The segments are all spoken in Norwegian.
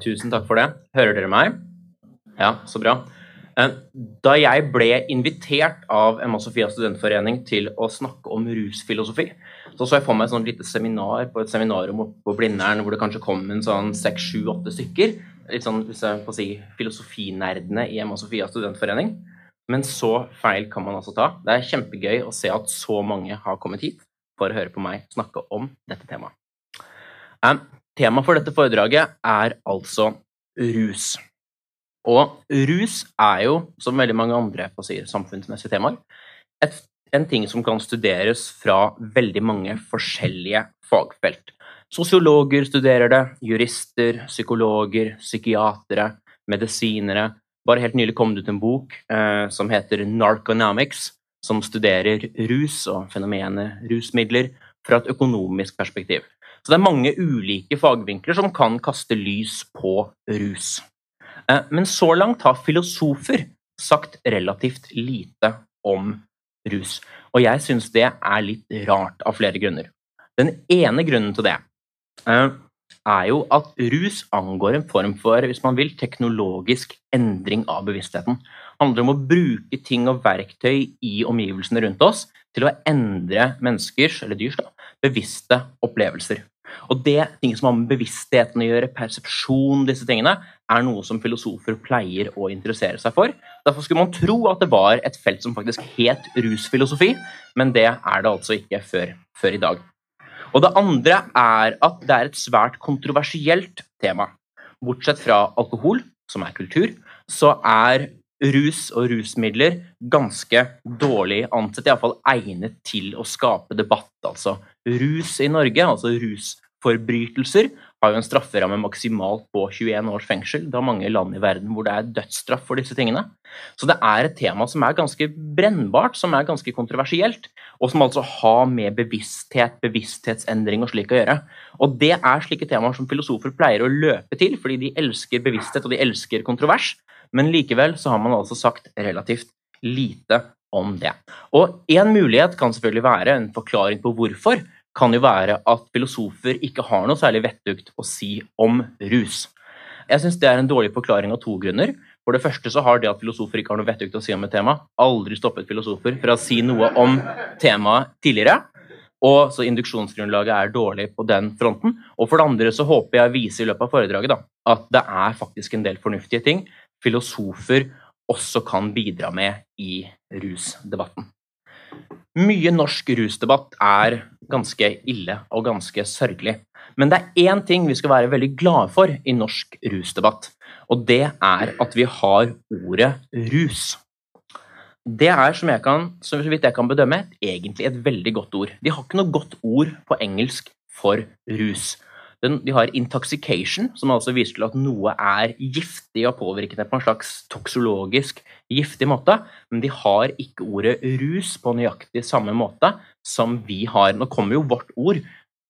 Tusen takk for det. Hører dere meg? Ja, så bra. Eh, da jeg ble invitert av Emma Sofia studentforening til å snakke om rusfilosofi, så så jeg for meg et sånn lite seminar på et seminarium på Blindern hvor det kanskje kom en sånn seks, sju, åtte stykker. Litt sånn hvis jeg får si, filosofinerdene i Emma Sofia studentforening. Men så feil kan man altså ta. Det er kjempegøy å se at så mange har kommet hit for å høre på meg snakke om dette temaet. Um, Temaet for dette foredraget er altså rus. Og rus er jo, som veldig mange andre si, samfunnsmessige temaer, et, en ting som kan studeres fra veldig mange forskjellige fagfelt. Sosiologer studerer det, jurister, psykologer, psykiatere, medisinere. Bare helt nylig kom det ut en bok eh, som heter Narconomics, som studerer rus og fenomenet rusmidler fra et økonomisk perspektiv. Så det er mange ulike fagvinkler som kan kaste lys på rus. Eh, men så langt har filosofer sagt relativt lite om rus. Og jeg syns det er litt rart av flere grunner. Den ene grunnen til det eh, er jo at rus angår en form for hvis man vil, teknologisk endring av bevisstheten. Det handler om å bruke ting og verktøy i omgivelsene rundt oss til å endre menneskers, eller dyrs, da, bevisste opplevelser. Og det ting som har med bevisstheten å gjøre, persepsjon, disse tingene, er noe som filosofer pleier å interessere seg for. Derfor skulle man tro at det var et felt som faktisk het rusfilosofi, men det er det altså ikke før, før i dag. Og det andre er at det er et svært kontroversielt tema. Bortsett fra alkohol, som er kultur, så er rus og rusmidler ganske dårlig ansett, iallfall egnet til å skape debatt. Altså rus i Norge, altså rusforbrytelser, har jo en strafferamme maksimalt på 21 års fengsel. Det er mange land i verden hvor det er dødsstraff for disse tingene. Så det er et tema som er ganske brennbart, som er ganske kontroversielt, og som altså har med bevissthet, bevissthetsendring og slik å gjøre. Og det er slike temaer som filosofer pleier å løpe til, fordi de elsker bevissthet og de elsker kontrovers. Men likevel så har man altså sagt relativt lite om det. Og en mulighet kan selvfølgelig være en forklaring på hvorfor, kan jo være at filosofer ikke har noe særlig vettugt å si om rus. Jeg syns det er en dårlig forklaring av to grunner. For det første så har det at filosofer ikke har noe vettugt å si om et tema, aldri stoppet filosofer fra å si noe om temaet tidligere. Og så induksjonsgrunnlaget er dårlig på den fronten. Og for det andre så håper jeg å vise i løpet av foredraget da, at det er faktisk en del fornuftige ting filosofer også kan bidra med i rusdebatten. Mye norsk rusdebatt er ganske ille og ganske sørgelig. Men det er én ting vi skal være veldig glade for i norsk rusdebatt, og det er at vi har ordet rus. Det er, som, jeg kan, så vidt jeg kan bedømme, egentlig et veldig godt ord. De har ikke noe godt ord på engelsk for rus. De har intoxication, som altså viser til at noe er giftig og påvirkende på en slags toksologisk giftig måte, men de har ikke ordet rus på nøyaktig samme måte som vi har. Nå kommer jo vårt ord.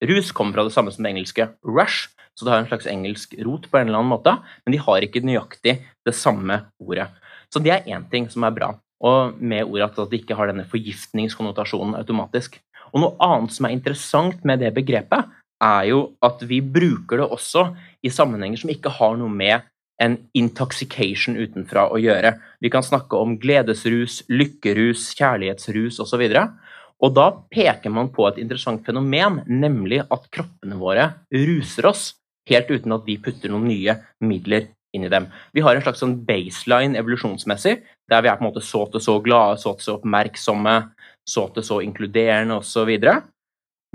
Rus kommer fra det samme som det engelske rush, så det har en slags engelsk rot på en eller annen måte, men de har ikke nøyaktig det samme ordet. Så det er én ting som er bra, og med ordet at de ikke har denne forgiftningskonnotasjonen automatisk. Og noe annet som er interessant med det begrepet, er jo at vi bruker det også i sammenhenger som ikke har noe med en intoxication utenfra å gjøre. Vi kan snakke om gledesrus, lykkerus, kjærlighetsrus osv. Og, og da peker man på et interessant fenomen, nemlig at kroppene våre ruser oss helt uten at vi putter noen nye midler inn i dem. Vi har en slags sånn baseline evolusjonsmessig, der vi er på en måte så til så glade, så til så oppmerksomme, så til så inkluderende osv.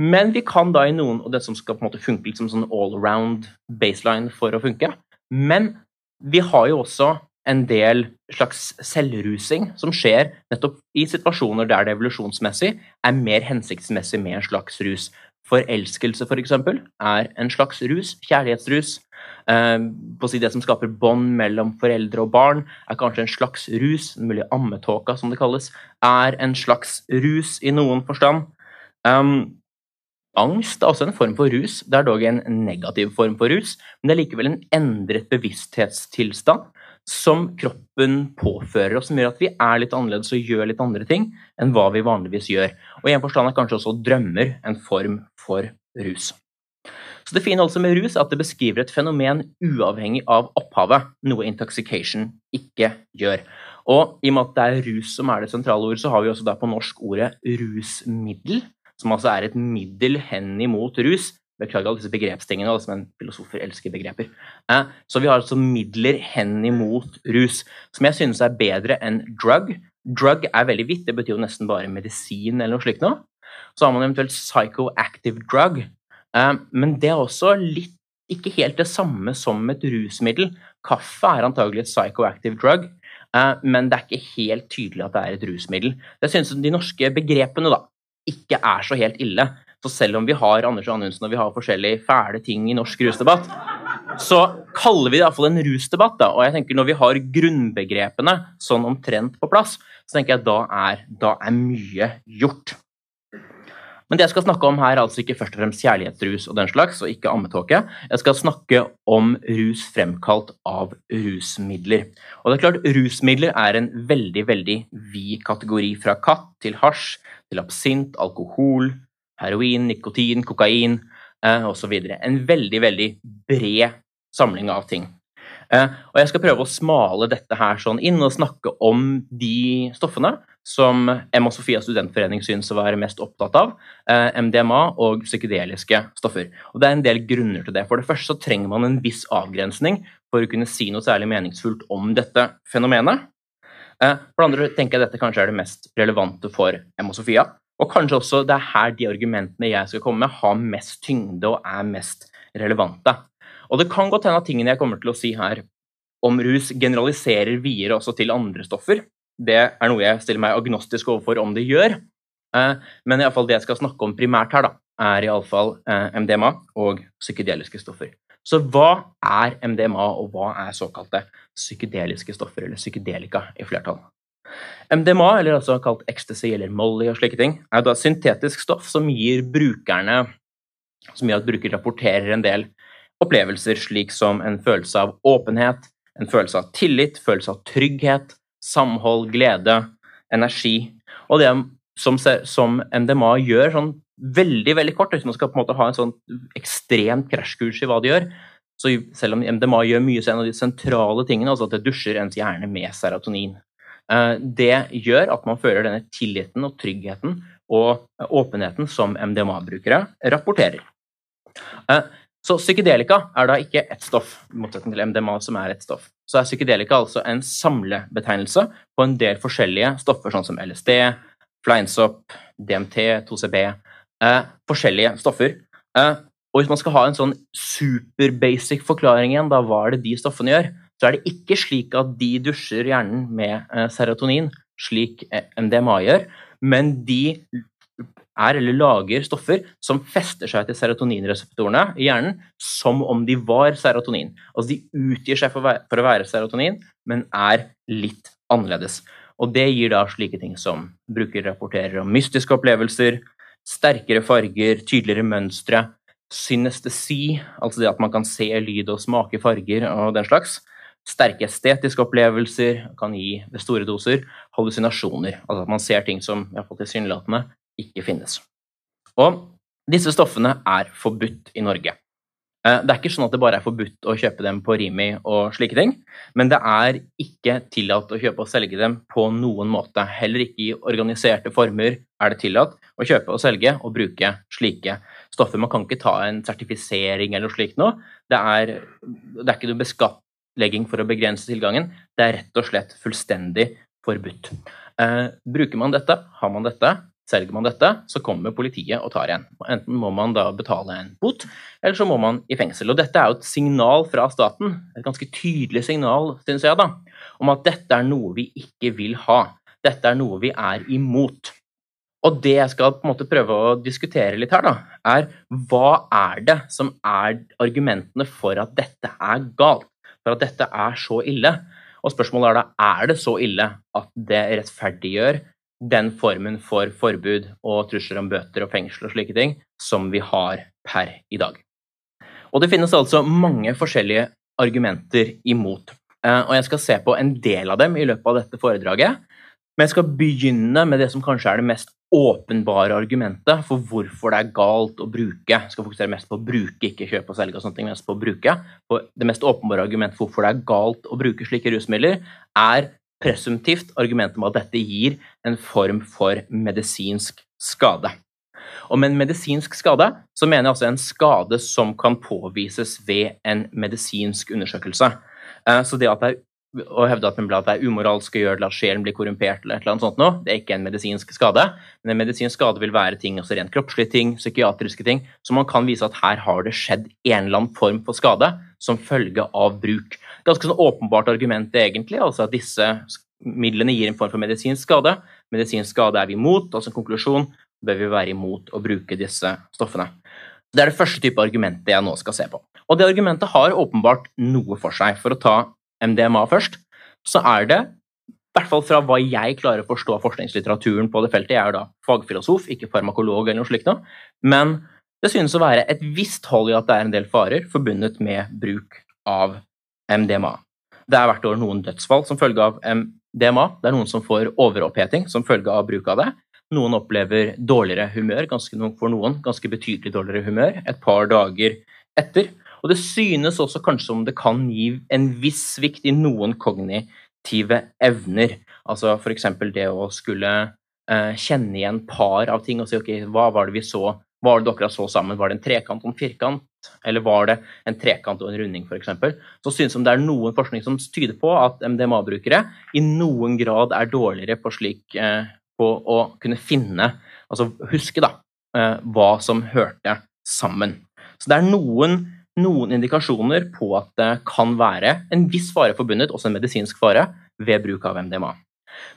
Men vi kan da i noen Og det som skal på en måte funke litt som sånn all-around baseline for å funke. Men vi har jo også en del slags selvrusing som skjer nettopp i situasjoner der det evolusjonsmessig er mer hensiktsmessig med en slags rus. Forelskelse, f.eks., for er en slags rus. Kjærlighetsrus. Eh, på å si Det som skaper bånd mellom foreldre og barn, er kanskje en slags rus. Den mulige ammetåka, som det kalles, er en slags rus i noen forstand. Um, Angst er også en form for rus. Det er dog en negativ form for rus, men det er likevel en endret bevissthetstilstand som kroppen påfører oss, som gjør at vi er litt annerledes og gjør litt andre ting enn hva vi vanligvis gjør. Og i en forstand er kanskje også drømmer en form for rus. Så det fine altså med rus er at det beskriver et fenomen uavhengig av opphavet, noe intoxication ikke gjør. Og i og med at det er rus som er det sentrale ordet, så har vi også der på norsk ordet rusmiddel, som altså er et middel hen imot rus. Beklager alle disse begrepstingene, altså, men filosofer elsker begreper. Eh, så vi har altså midler hen imot rus, som jeg synes er bedre enn drug. Drug er veldig vidt, det betyr jo nesten bare medisin eller noe slikt noe. Så har man eventuelt psychoactive drug, eh, men det er også litt ikke helt det samme som et rusmiddel. Kaffe er antagelig et psychoactive drug, eh, men det er ikke helt tydelig at det er et rusmiddel. Jeg synes de norske begrepene da, ikke er så helt ille. Så selv om vi har Anders og Anundsen og vi har forskjellige fæle ting i norsk rusdebatt, så kaller vi det iallfall en rusdebatt. da, Og jeg tenker når vi har grunnbegrepene sånn omtrent på plass, så tenker jeg da er, da er mye gjort. Men det jeg skal snakke om her, er altså ikke først og fremst kjærlighetsrus og den slags, og ikke ammetåke. Jeg skal snakke om rus fremkalt av rusmidler. Og det er klart, rusmidler er en veldig, veldig vid kategori, fra katt til hasj til absint, alkohol, heroin, nikotin, kokain eh, osv. En veldig, veldig bred samling av ting. Eh, og jeg skal prøve å smale dette her sånn inn og snakke om de stoffene som Emma Sofia studentforening syns å være mest opptatt av, eh, MDMA og psykedeliske stoffer. Og Det er en del grunner til det. For det første så trenger man en viss avgrensning for å kunne si noe særlig meningsfullt om dette fenomenet. Eh, for det andre tenker jeg dette kanskje er det mest relevante for Emma Sofia. Og kanskje også det er her de argumentene jeg skal komme med, har mest tyngde og er mest relevante. Og det kan godt hende at tingene jeg kommer til å si her om rus, generaliserer videre også til andre stoffer. Det er noe jeg stiller meg agnostisk overfor om det gjør. Eh, men i alle fall det jeg skal snakke om primært her, da, er iallfall eh, MDMA og psykedeliske stoffer. Så hva er MDMA, og hva er såkalte psykedeliske stoffer, eller psykedelika i flertall? MDMA, eller altså kalt ecstasy eller Molly og slike ting, er da syntetisk stoff som gir brukerne som gjør at bruker rapporterer en del opplevelser, slik som en følelse av åpenhet, en følelse av tillit, følelse av trygghet, samhold, glede, energi. Og det som, som MDMA gjør sånn veldig veldig kort, hvis man skal på en måte ha en sånn ekstremt krasjkurs i hva det gjør, så selv om MDMA gjør mye, så er en av de sentrale tingene altså at det dusjer ens hjerne med serotonin. Eh, det gjør at man føler denne tilliten og tryggheten og åpenheten som MDMA-brukere rapporterer. Så psykedelika er da ikke ett stoff, i motsetning til MDMA, som er ett stoff. Så er psykedelika altså en samlebetegnelse på en del forskjellige stoffer, sånn som LSD, fleinsopp, DMT, 2CB eh, Forskjellige stoffer. Eh, og hvis man skal ha en sånn super-basic forklaring igjen, da hva er det de stoffene gjør, så er det ikke slik at de dusjer hjernen med eh, serotonin, slik eh, MDMA gjør, men de er eller lager stoffer som fester seg til serotoninreseptorene i hjernen som om de var serotonin. Altså de utgir seg for, å være serotonin, men er litt annerledes. Og det gir da slike ting som bruker rapporterer om mystiske opplevelser, sterkere farger, tydeligere mønstre, synestesi, altså det at man kan se lyd og smake farger og den slags. Sterke estetiske opplevelser kan gi ved store doser hallusinasjoner, altså at man ser ting som iallfall tilsynelatende ikke finnes. Og disse stoffene er forbudt i Norge. Eh, det er ikke sånn at det bare er forbudt å kjøpe dem på Rimi og slike ting, men det er ikke tillatt å kjøpe og selge dem på noen måte. Heller ikke i organiserte former er det tillatt å kjøpe og selge og bruke slike stoffer. Man kan ikke ta en sertifisering eller noe slikt noe. Det er, det er ikke noe beskattlegging for å begrense tilgangen. Det er rett og slett fullstendig forbudt. Eh, bruker man dette, har man dette, Selger man dette, så kommer politiet og tar en. Enten må man da betale en bot, eller så må man i fengsel. Og dette er jo et signal fra staten, et ganske tydelig signal, synes jeg, da, om at dette er noe vi ikke vil ha. Dette er noe vi er imot. Og det jeg skal på en måte prøve å diskutere litt her, da, er hva er det som er argumentene for at dette er galt? For at dette er så ille? Og spørsmålet er da er det så ille at det rettferdiggjør den formen for forbud og trusler om bøter og fengsel og slike ting som vi har per i dag. Og det finnes altså mange forskjellige argumenter imot. Eh, og jeg skal se på en del av dem i løpet av dette foredraget. Men jeg skal begynne med det som kanskje er det mest åpenbare argumentet for hvorfor det er galt å bruke. Jeg skal fokusere mest på å bruke, ikke kjøpe og selge. og sånne ting, mest på å bruke. For det mest åpenbare argumentet for hvorfor det er galt å bruke slike rusmidler, er presumptivt argumentet om at dette gir en form for medisinsk skade. Og med en medisinsk skade så mener jeg altså en skade som kan påvises ved en medisinsk undersøkelse. Eh, så det at det er å hevde at, det er umoralsk å gjøre det, at sjelen blir korrumpert, eller et eller annet sånt noe, det er ikke en medisinsk skade. Men en medisinsk skade vil være ting, altså rent kroppslige ting, psykiatriske ting, så man kan vise at her har det skjedd en eller annen form for skade som følge av bruk. Ganske sånn åpenbart argument, egentlig, altså at disse midlene gir en form for medisinsk skade. Medisinsk skade er vi imot, altså en konklusjon bør vi være imot å bruke disse stoffene. Det er det første type argumentet jeg nå skal se på. Og det argumentet har åpenbart noe for seg. For å ta MDMA først, så er det, i hvert fall fra hva jeg klarer å forstå av forskningslitteraturen på det feltet, jeg er da fagfilosof, ikke farmakolog eller noe slikt noe, men det synes å være et visst hold i at det er en del farer forbundet med bruk av MDMA. Det er hvert år noen dødsfall som følge av MDMA. Det er noen som får overoppheting som følge av bruk av det. Noen opplever dårligere humør, ganske, for noen ganske betydelig dårligere humør, et par dager etter. Og det synes også kanskje som det kan gi en viss svikt i noen kognitive evner. Altså f.eks. det å skulle eh, kjenne igjen par av ting og si ok, hva var det vi så, hva var det dere så sammen, var det en trekant og en firkant, eller var det en trekant og en runding f.eks., så synes det er noen forskning som tyder på at MDMA-brukere i noen grad er dårligere på slik eh, på å kunne finne, altså huske, da, eh, hva som hørte sammen. Så det er noen, noen indikasjoner på at det kan være en viss fare forbundet, også en medisinsk fare, ved bruk av MDMA.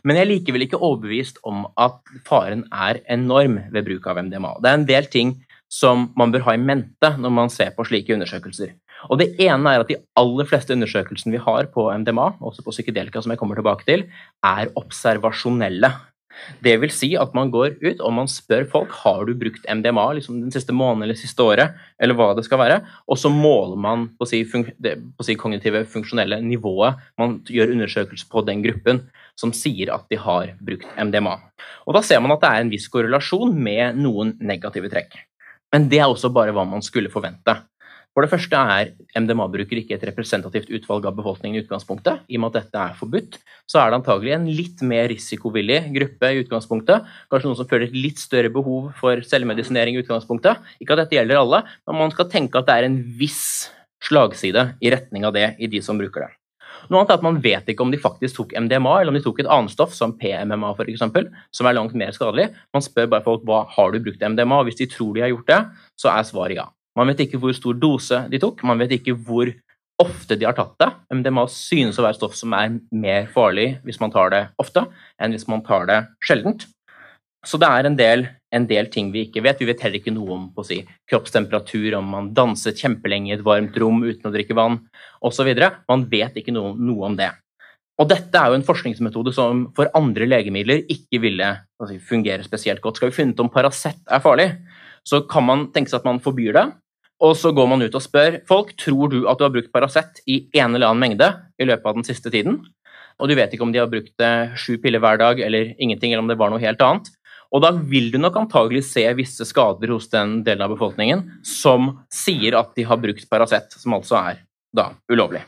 Men jeg er likevel ikke overbevist om at faren er enorm ved bruk av MDMA. Det er en del ting som man bør ha i mente når man ser på slike undersøkelser. Og Det ene er at de aller fleste undersøkelsene vi har på MDMA, også på psykedelika, som jeg kommer tilbake til, er observasjonelle. Det vil si at man går ut og man spør folk har du brukt MDMA liksom den siste måneden eller siste året, eller hva det skal være, og så måler man på si, det på si kognitive, funksjonelle nivået. Man gjør undersøkelser på den gruppen som sier at de har brukt MDMA. Og Da ser man at det er en viss korrelasjon med noen negative trekk. Men det er også bare hva man skulle forvente. For det første er MDMA-brukere ikke et representativt utvalg av befolkningen i utgangspunktet. I og med at dette er forbudt, så er det antagelig en litt mer risikovillig gruppe i utgangspunktet. Kanskje noen som føler et litt større behov for selvmedisinering i utgangspunktet. Ikke at dette gjelder alle, men man skal tenke at det er en viss slagside i retning av det i de som bruker det. Noe annet er at Man vet ikke om de faktisk tok MDMA, eller om de tok et annet stoff, som PMMA eksempel, som er langt mer skadelig. Man spør bare folk hva har du brukt MDMA, og hvis de tror de har gjort det, så er svaret ja. Man vet ikke hvor stor dose de tok, man vet ikke hvor ofte de har tatt det. MDMA synes å være stoff som er mer farlig hvis man tar det ofte, enn hvis man tar det sjeldent. Så det er en del, en del ting vi ikke vet. Vi vet heller ikke noe om si, kroppstemperatur, om man danset kjempelenge i et varmt rom uten å drikke vann osv. Man vet ikke noe, noe, om det. Og dette er jo en forskningsmetode som for andre legemidler ikke ville si, fungere spesielt godt. Skal vi finne ut om Paracet er farlig, så kan man tenke seg at man forbyr det, og så går man ut og spør folk tror du at du har brukt Paracet i en eller annen mengde i løpet av den siste tiden. Og du vet ikke om de har brukt sju piller hver dag eller ingenting, eller om det var noe helt annet. Og da vil du nok antagelig se visse skader hos den delen av befolkningen som sier at de har brukt Paracet, som altså er da ulovlig.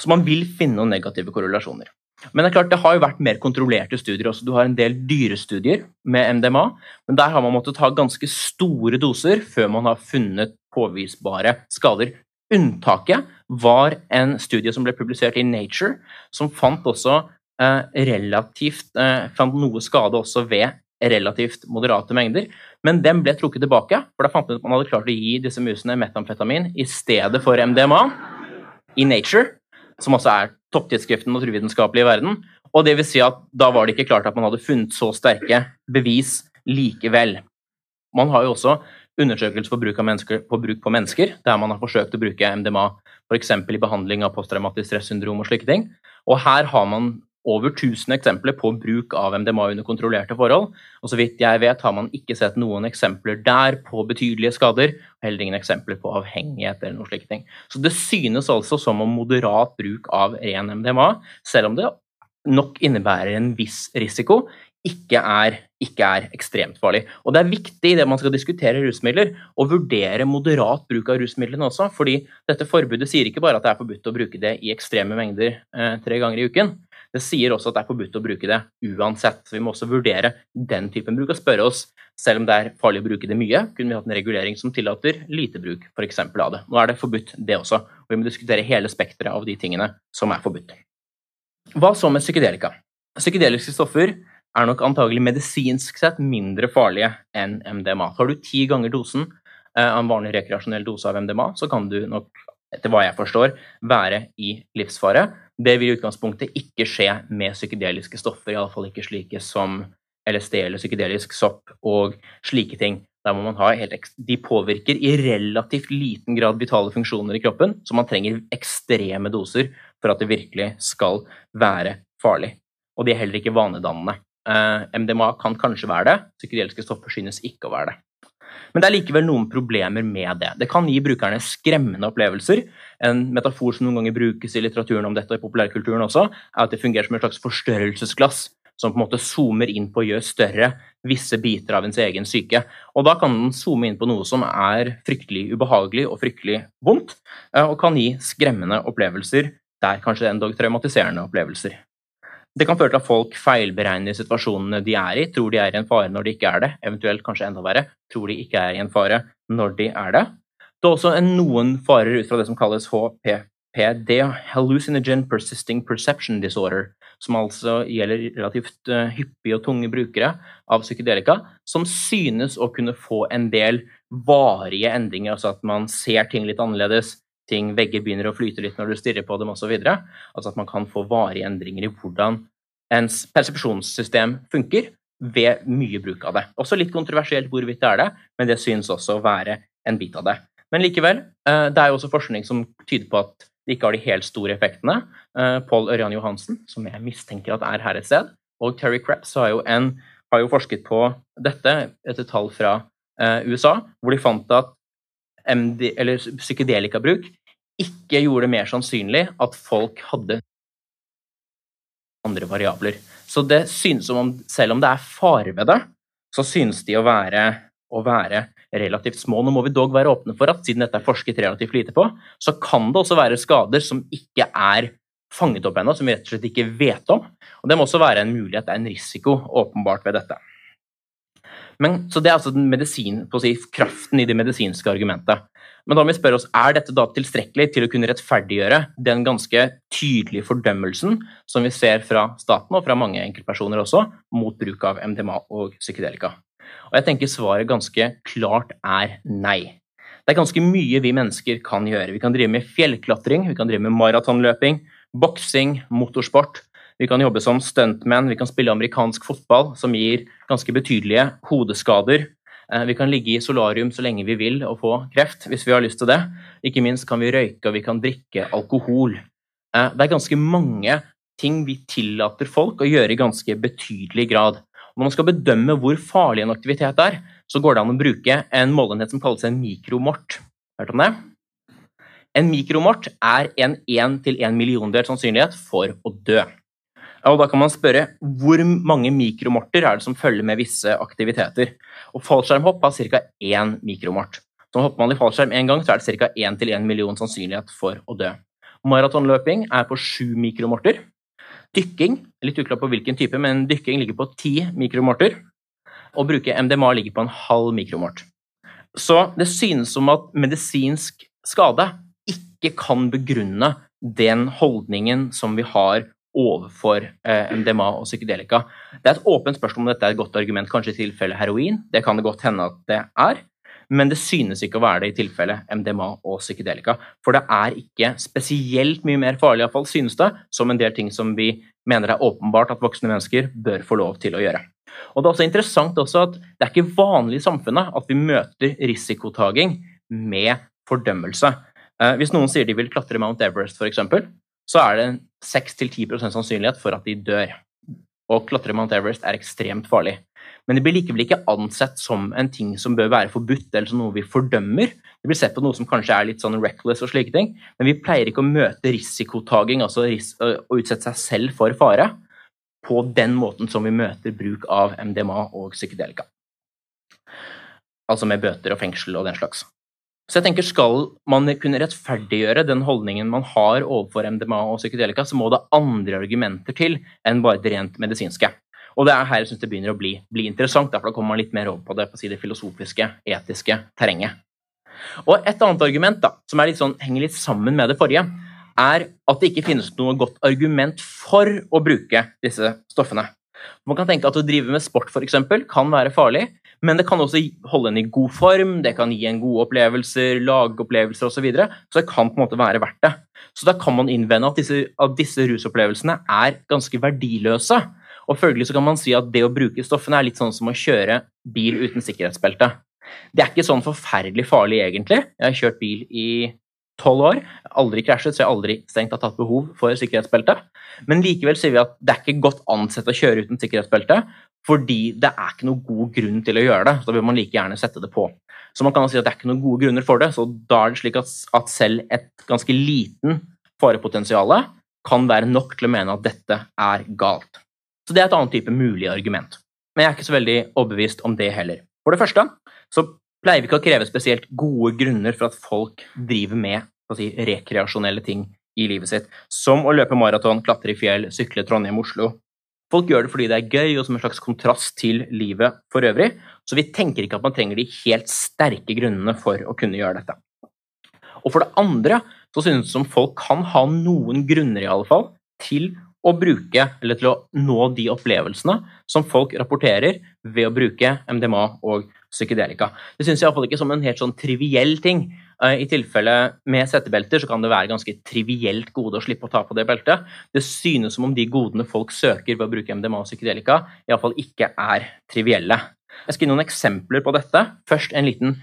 Så man vil finne noen negative korrelasjoner. Men det er klart, det har jo vært mer kontrollerte studier også. Du har en del dyrestudier med MDMA, men der har man måttet ta ganske store doser før man har funnet påvisbare skader. Unntaket var en studie som ble publisert i Nature, som fant også eh, relativt eh, fant noe skade også ved relativt moderate mengder, men den ble trukket tilbake, for da fant man ut at man hadde klart å gi disse musene metamfetamin i stedet for MDMA i Nature, som også er topptidsskriften naturvitenskapelig i verden. Og det vil si at da var det ikke klart at man hadde funnet så sterke bevis likevel. Man har jo også undersøkelser på bruk, på bruk, på mennesker, der man har forsøkt å bruke MDMA f.eks. i behandling av posttraumatisk stressyndrom og slike ting. Og her har man over 1000 eksempler på bruk av MDMA under kontrollerte forhold. Og så vidt jeg vet, har man ikke sett noen eksempler der på betydelige skader. og Heller ingen eksempler på avhengighet eller noe slike ting. Så det synes altså som om moderat bruk av ren MDMA, selv om det nok innebærer en viss risiko, ikke er, ikke er, ekstremt farlig. Og Det er viktig i det man skal diskutere rusmidler, å vurdere moderat bruk av rusmidlene også. fordi dette forbudet sier ikke bare at det er forbudt å bruke det i ekstreme mengder eh, tre ganger i uken. Det sier også at det er forbudt å bruke det uansett. Så vi må også vurdere den typen bruk og spørre oss, selv om det er farlig å bruke det mye, kunne vi hatt en regulering som tillater lite bruk f.eks. av det. Nå er det forbudt, det også. Og vi må diskutere hele spekteret av de tingene som er forbudt. Hva så med psykedelika? Psykedeliske stoffer er nok antagelig medisinsk sett mindre farlige enn MDMA. Har du ti ganger dosen eh, av en vanlig rekreasjonell dose av MDMA, så kan du nok, etter hva jeg forstår, være i livsfare. Det vil i utgangspunktet ikke skje med psykedeliske stoffer, iallfall ikke slike som LSD eller psykedelisk sopp og slike ting. Der må man ha helt, de påvirker i relativt liten grad vitale funksjoner i kroppen, så man trenger ekstreme doser for at det virkelig skal være farlig. Og de er heller ikke vanedannende. Eh, MDMA kan kanskje være det, psykedeliske stoffer synes ikke å være det. Men det er likevel noen problemer med det. Det kan gi brukerne skremmende opplevelser. En metafor som noen ganger brukes i litteraturen om dette og i populærkulturen også, er at det fungerer som et slags forstørrelsesglass som på en måte zoomer inn på og gjør større visse biter av ens egen syke. Og da kan den zoome inn på noe som er fryktelig ubehagelig og fryktelig vondt, eh, og kan gi skremmende opplevelser der kanskje endog traumatiserende opplevelser. Det kan føre til at folk feilberegner situasjonene de er i, tror de er i en fare når de ikke er det, eventuelt kanskje enda verre, tror de ikke er i en fare når de er det. Det er også noen farer ut fra det som kalles HPPD, Hallucinogen Persisting Perception Disorder, som altså gjelder relativt uh, hyppige og tunge brukere av psykedelika, som synes å kunne få en del varige endringer, altså at man ser ting litt annerledes, ting, vegger begynner å flyte litt når du stirrer på dem osv. Altså at man kan få varige endringer i hvordan ens persepsjonssystem funker ved mye bruk av det. Også litt kontroversielt hvorvidt det er det, men det synes også å være en bit av det. Men likevel, eh, det er jo også forskning som tyder på at det ikke har de helt store effektene. Eh, Pål Ørjan Johansen, som jeg mistenker at er her et sted, og Terry Krebs har har jo forsket på dette etter tall fra eh, USA, hvor de fant at MD, eller psykedelikabruk ikke gjorde det mer sannsynlig at folk hadde andre variabler. Så det synes som om, selv om det er fare ved det, så synes de å være, å være relativt små. Nå må vi dog være åpne for at siden dette er forsket relativt lite på, så kan det også være skader som ikke er fanget opp ennå, som vi rett og slett ikke vet om. Og Det må også være en mulighet, en risiko åpenbart ved dette. Men, så Det er altså medisin, si, kraften i det medisinske argumentet. Men da må vi spørre oss, er dette da tilstrekkelig til å kunne rettferdiggjøre den ganske tydelige fordømmelsen som vi ser fra staten og fra mange enkeltpersoner også, mot bruk av MDMA og psykedelika? Og jeg tenker svaret ganske klart er nei. Det er ganske mye vi mennesker kan gjøre. Vi kan drive med fjellklatring, vi kan drive med maratonløping, boksing, motorsport. Vi kan jobbe som stuntman, vi kan spille amerikansk fotball, som gir ganske betydelige hodeskader. Eh, vi kan ligge i solarium så lenge vi vil og få kreft, hvis vi har lyst til det. Ikke minst kan vi røyke og vi kan drikke alkohol. Eh, det er ganske mange ting vi tillater folk å gjøre i ganske betydelig grad. Når man skal bedømme hvor farlig en aktivitet er, så går det an å bruke en målenhet som kalles en mikromort. Hørt om det? En mikromort er en 1 til 1 milliondel sannsynlighet for å dø. Og da kan man spørre hvor mange mikromorter er det som følger med visse aktiviteter. Og fallskjermhopp har ca. én mikromort. Så hopper man i fallskjerm én gang, så er det ca. 1 til 1 million sannsynlighet for å dø. Maratonløping er på 7 mikromorter. Dykking, litt uklart på hvilken type, men dykking ligger på 10 mikromorter. Å bruke MDMA ligger på en halv mikromort. Så det synes som at medisinsk skade ikke kan begrunne den holdningen som vi har overfor eh, MDMA og psykedelika. Det er et åpent spørsmål om dette er et godt argument, kanskje i tilfelle heroin. Det kan det godt hende at det er, men det synes ikke å være det i tilfelle MDMA og psykedelika. For det er ikke spesielt mye mer farlig, iallfall synes det, som en del ting som vi mener er åpenbart at voksne mennesker bør få lov til å gjøre. Og Det er også interessant også at det er ikke vanlig i samfunnet at vi møter risikotaking med fordømmelse. Eh, hvis noen sier de vil klatre Mount Everest, f.eks., så er det 6-10% sannsynlighet for at de dør. Og klatre Mount Everest er ekstremt farlig. Men det blir likevel ikke ansett som en ting som bør være forbudt, eller som noe vi fordømmer. Det blir sett på noe som kanskje er litt sånn reckless og slike ting, men vi pleier ikke å møte risikotaking, altså ris å utsette seg selv for fare, på den måten som vi møter bruk av MDMA og psykedelika. Altså med bøter og fengsel og den slags. Så jeg tenker Skal man kunne rettferdiggjøre den holdningen man har overfor MDMA og psykedelika, så må det andre argumenter til enn bare det rent medisinske. Og det er her jeg synes det begynner å bli, bli interessant, for da kommer man litt mer over på det, på si det filosofiske, etiske terrenget. Og Et annet argument da, som litt sånn, henger litt sammen med det forrige, er at det ikke finnes noe godt argument for å bruke disse stoffene. Man kan tenke at Å drive med sport for eksempel, kan være farlig, men det kan også holde en i god form, det kan gi en gode opplevelser, lage opplevelser osv. Så, videre, så det kan på en måte være verdt det. Så da kan man innvende at disse, at disse rusopplevelsene er ganske verdiløse. Og følgelig så kan man si at det å bruke stoffene er litt sånn som å kjøre bil uten sikkerhetsbelte. Det er ikke sånn forferdelig farlig, egentlig. Jeg har kjørt bil i tolv år. Aldri krasjet, så jeg har aldri strengt tatt behov for sikkerhetsbelte. Men likevel sier vi at det er ikke godt ansett å kjøre uten sikkerhetsbelte, fordi det er ikke noe god grunn til å gjøre det. Så da vil man like gjerne sette det på. Så man kan si at det er ikke noen gode grunner for det, så da er det slik at, at selv et ganske liten farepotensial kan være nok til å mene at dette er galt. Så det er et annet type mulig argument. Men jeg er ikke så veldig overbevist om det heller. For det første så pleier vi ikke å kreve spesielt gode grunner for at folk driver med si, rekreasjonelle ting i livet sitt, som å løpe maraton, klatre i fjell, sykle Trondheim-Oslo. Folk gjør det fordi det er gøy og som en slags kontrast til livet for øvrig, så vi tenker ikke at man trenger de helt sterke grunnene for å kunne gjøre dette. Og for det andre så synes det som folk kan ha noen grunner i alle fall til å bruke, eller til å nå de opplevelsene som folk rapporterer ved å bruke MDMA og psykedelika. Det synes jeg iallfall ikke som en helt sånn triviell ting. Eh, I tilfelle med settebelter så kan det være ganske trivielt gode å slippe å ta på det beltet. Det synes som om de godene folk søker ved å bruke MDMA og psykedelika, iallfall ikke er trivielle. Jeg skal gi noen eksempler på dette. Først en liten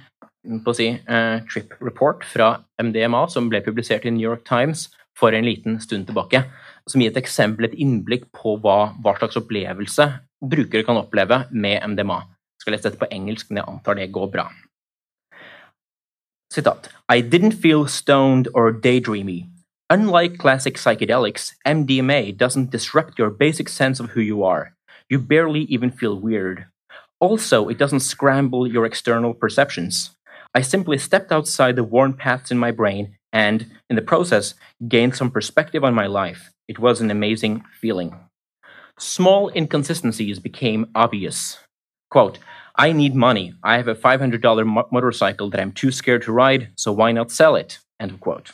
si, uh, trip report fra MDMA som ble publisert i New York Times for en liten stund tilbake. Som gir et eksempel, et innblikk på hva, hva slags opplevelse brukere kan oppleve med MDMA. Skal lese dette på engelsk, men jeg antar det går bra. Citat, I didn't feel stoned or daydreamy. Unlike classic psychedelics, MDMA doesn't disrupt your basic sense of who you are. You barely even feel weird. Also, it doesn't scramble your external perceptions. I simply stepped outside the worn paths in my brain and, in the process, gained some perspective on my life. It was an amazing feeling. Small inconsistencies became obvious. Quote, I need money. I have a $500 mo- motorcycle that I'm too scared to ride, so why not sell it? End of quote.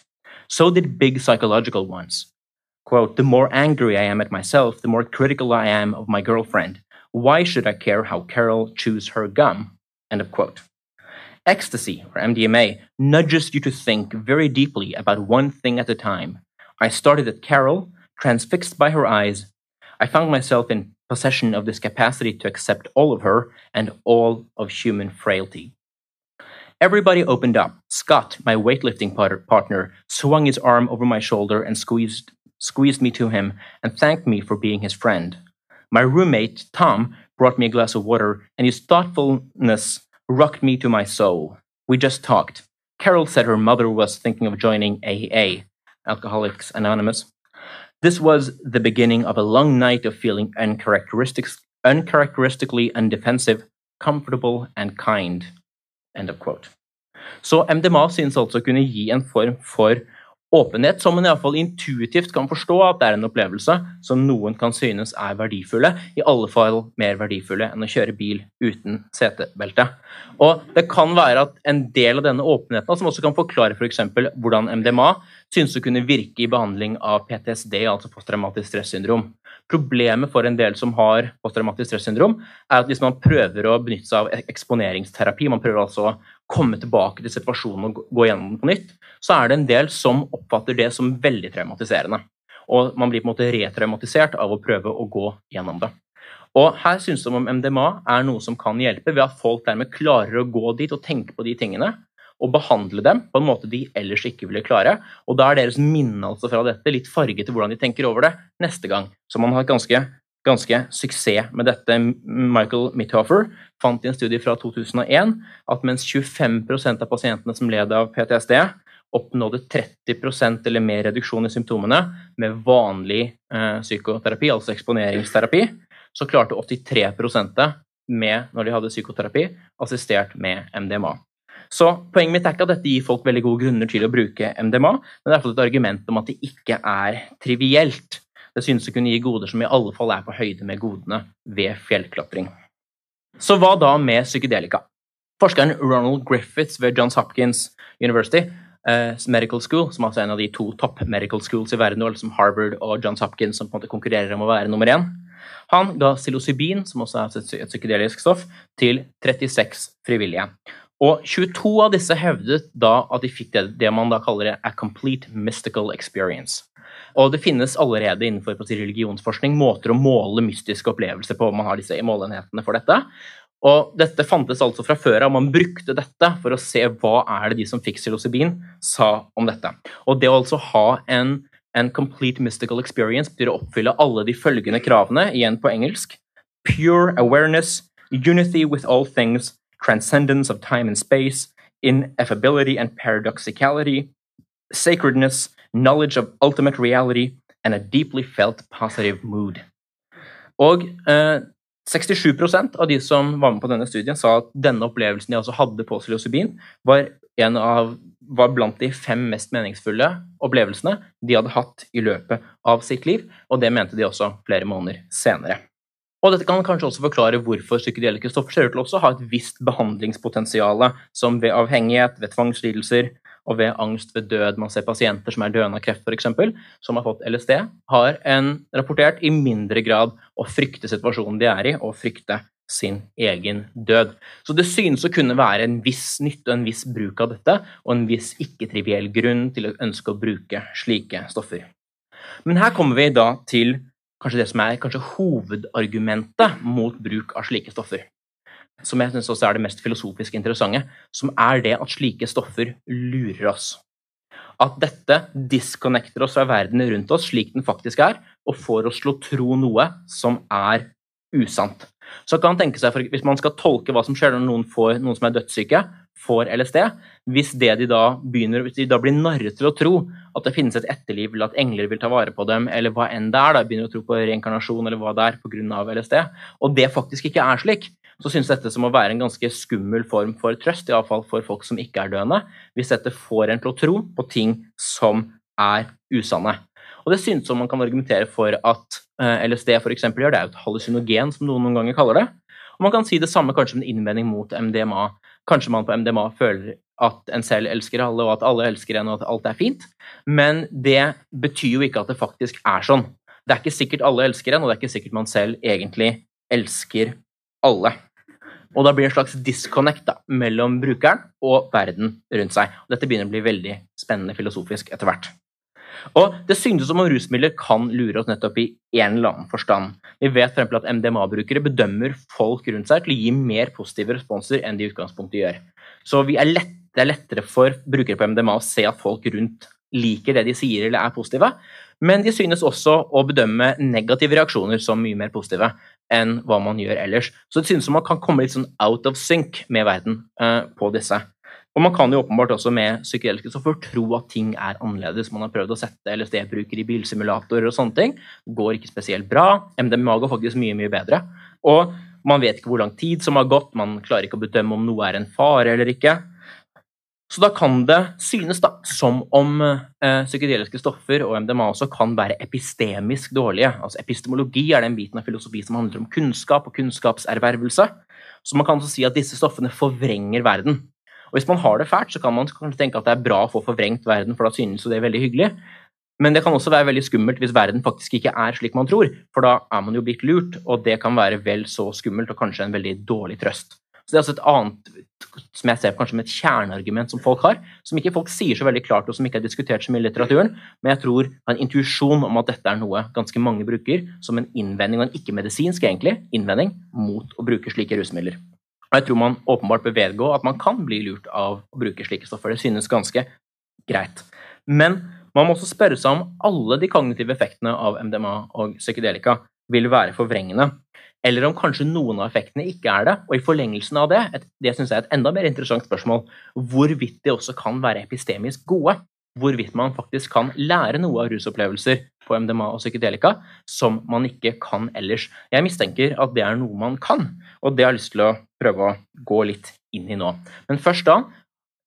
So did big psychological ones. Quote, the more angry I am at myself, the more critical I am of my girlfriend. Why should I care how Carol chews her gum? End of quote. Ecstasy, or MDMA, nudges you to think very deeply about one thing at a time. I started at Carol, transfixed by her eyes. I found myself in possession of this capacity to accept all of her and all of human frailty. Everybody opened up. Scott, my weightlifting partner, swung his arm over my shoulder and squeezed, squeezed me to him and thanked me for being his friend. My roommate, Tom, brought me a glass of water, and his thoughtfulness rocked me to my soul. We just talked. Carol said her mother was thinking of joining AA, Alcoholics Anonymous. This was the beginning of a long night of feeling uncharacteristically undefensive, comfortable and kind. End of quote. Så MDMA synes altså å kunne gi en form for åpenhet, som man iallfall intuitivt kan forstå at det er en opplevelse som noen kan synes er verdifulle, i alle fall mer verdifulle enn å kjøre bil uten setebelte. Og Det kan være at en del av denne åpenheten som også kan forklare f.eks. For hvordan MDMA synes å kunne virke i behandling av PTSD, altså posttraumatisk stressyndrom. Problemet for en del som har posttraumatisk stressyndrom, er at hvis man prøver å benytte seg av eksponeringsterapi, man prøver altså å komme tilbake til situasjonen og gå gjennom den på nytt, så er det en del som oppfatter det som veldig traumatiserende. Og man blir på en måte retraumatisert av å prøve å gå gjennom det. Og her synes de om MDMA er noe som kan hjelpe ved at folk dermed klarer å gå dit og tenke på de tingene, og behandle dem på en måte de ellers ikke ville klare. Og da er deres minne altså fra dette litt farget til hvordan de tenker over det neste gang. Så man har ganske, ganske suksess med dette. Michael Mithofer fant i en studie fra 2001 at mens 25% av pasientene som led av PTSD, oppnådde 30% eller mer reduksjon i symptomene med vanlig eh, psykoterapi, altså eksponeringsterapi, så klarte 83% med, når de hadde psykoterapi, assistert med MDMA. Så poenget mitt er ikke at dette gir folk veldig gode grunner til å bruke MDMA, men det er et argument om at det ikke er trivielt. Det synes å kunne gi goder som i alle fall er på høyde med godene ved fjellklatring. Så hva da med psykedelika? Forskeren Ronald Griffiths ved Johns Hopkins University uh, Medical School, som altså er en av de to topp medical schools i verden, som Harvard og Johns Hopkins, som på en måte konkurrerer om å være nummer én, han ga psilocybin, som også er et psykedelisk stoff, til 36 frivillige. Og 22 av disse hevdet da at de fikk det, det man da kaller a complete mystical experience. Og det finnes allerede innenfor religionsforskning måter å måle mystiske opplevelser på. Man har disse målenhetene for dette. Og dette fantes altså fra før av. Man brukte dette for å se hva er det de som fikk psilocybin, sa om dette. Og det å altså ha en, en complete mystical experience betyr å oppfylle alle de følgende kravene, igjen på engelsk. Pure awareness, unity with all things, transcendence of time and space, ineffability and paradoxicality, sacredness, knowledge of ultimate reality, and a deeply felt positive mood. Og eh, 67% av de som var med på denne studien, sa at denne opplevelsen de også hadde på psilocybin, var, av, var blant de fem mest meningsfulle opplevelsene de hadde hatt i løpet av sitt liv, og det mente de også flere måneder senere. Og dette kan kanskje også forklare hvorfor psykedeliske stoffer ser ut til å ha et visst behandlingspotensial, som ved avhengighet, ved tvangslidelser og ved angst ved død. Man ser pasienter som er døende av kreft, f.eks., som har fått LSD, har en rapportert i mindre grad å frykte situasjonen de er i, og frykte sin egen død. Så det synes å kunne være en viss nytte og en viss bruk av dette, og en viss ikke-triviell grunn til å ønske å bruke slike stoffer. Men her kommer vi da til kanskje det som er kanskje hovedargumentet mot bruk av slike stoffer. Som jeg syns også er det mest filosofisk interessante, som er det at slike stoffer lurer oss. At dette disconnecter oss fra verden rundt oss slik den faktisk er, og får oss til å tro noe som er usant. Så kan man tenke seg, for Hvis man skal tolke hva som skjer når noen, får, noen som er dødssyke, får LSD, hvis, de da begynner, hvis de da blir narret til å tro at det finnes et etterliv, eller at engler vil ta vare på dem, eller hva enn det er, da, begynner å tro på reinkarnasjon eller hva det er pga. LSD, og det faktisk ikke er slik, så synes dette som å være en ganske skummel form for trøst, iallfall for folk som ikke er døende, hvis dette får en til å tro på ting som er usanne. Og det synes som man kan argumentere for at LSD for eksempel, gjør. Det er jo et hallusinogen, som noen noen ganger kaller det. Og man kan si det samme kanskje med en innvending mot MDMA. Kanskje man på MDMA føler at en selv elsker alle, og at alle elsker en, og at alt er fint. Men det betyr jo ikke at det faktisk er sånn. Det er ikke sikkert alle elsker en, og det er ikke sikkert man selv egentlig elsker alle. Og da blir det en slags disconnect da, mellom brukeren og verden rundt seg. Dette begynner å bli veldig spennende filosofisk etter hvert. Og Det synes som om rusmidler kan lure oss nettopp i en eller annen forstand. Vi vet f.eks. at MDMA-brukere bedømmer folk rundt seg til å gi mer positive responser enn de i utgangspunktet gjør. Så er lett, det er lettere for brukere på MDMA å se at folk rundt liker det de sier eller er positive, men de synes også å bedømme negative reaksjoner som mye mer positive enn hva man gjør ellers. Så det synes som man kan komme litt sånn out of sync med verden uh, på disse. Og man kan jo åpenbart også med psykedeliske stoffer tro at ting er annerledes. Man har prøvd å sette LSD-brukere i bilsimulatorer og sånne ting. Går ikke spesielt bra. MDMA går faktisk mye, mye bedre. Og man vet ikke hvor lang tid som har gått, man klarer ikke å bedømme om noe er en fare eller ikke. Så da kan det synes da, som om eh, psykedeliske stoffer og MDMA også kan være epistemisk dårlige. Altså Epistemologi er den biten av filosofi som handler om kunnskap og kunnskapservervelse. Så man kan også si at disse stoffene forvrenger verden. Hvis man har det fælt, så kan man kanskje tenke at det er bra å få forvrengt verden, for da synes jo det er veldig hyggelig. Men det kan også være veldig skummelt hvis verden faktisk ikke er slik man tror, for da er man jo blitt lurt, og det kan være vel så skummelt og kanskje en veldig dårlig trøst. Så Det er altså et annet som jeg ser kanskje som et kjerneargument som folk har, som ikke folk sier så veldig klart, og som ikke er diskutert så mye i litteraturen, men jeg tror en intuisjon om at dette er noe ganske mange bruker som en innvending, og en ikke-medisinsk egentlig, innvending mot å bruke slike rusmidler. Og jeg tror man åpenbart bør vedgå at man kan bli lurt av å bruke slike stoffer. Det synes ganske greit. Men man må også spørre seg om alle de kognitive effektene av MDMA og psykedelika vil være forvrengende, eller om kanskje noen av effektene ikke er det. Og i forlengelsen av det, et, det synes jeg er et enda mer interessant spørsmål, hvorvidt de også kan være epistemisk gode. Hvorvidt man faktisk kan lære noe av rusopplevelser på MDMA og psykedelika som man ikke kan ellers. Jeg mistenker at det er noe man kan, og det har jeg lyst til å prøve å gå litt inn i nå. Men først da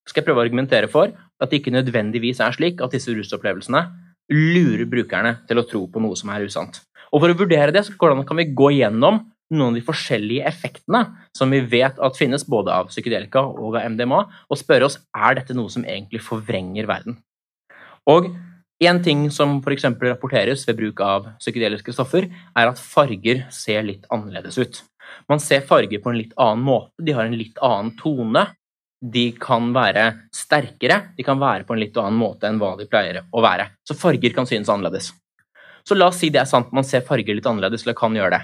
skal jeg prøve å argumentere for at det ikke nødvendigvis er slik at disse rusopplevelsene lurer brukerne til å tro på noe som er usant. Og For å vurdere det så kan vi gå gjennom noen av de forskjellige effektene som vi vet at finnes både av psykedelika og av MDMA, og spørre oss er dette noe som egentlig forvrenger verden. Og En ting som f.eks. rapporteres ved bruk av psykedeliske stoffer, er at farger ser litt annerledes ut. Man ser farger på en litt annen måte, de har en litt annen tone. De kan være sterkere, de kan være på en litt annen måte enn hva de pleier å være. Så farger kan synes annerledes. Så la oss si det er sant, man ser farger litt annerledes, eller kan gjøre det.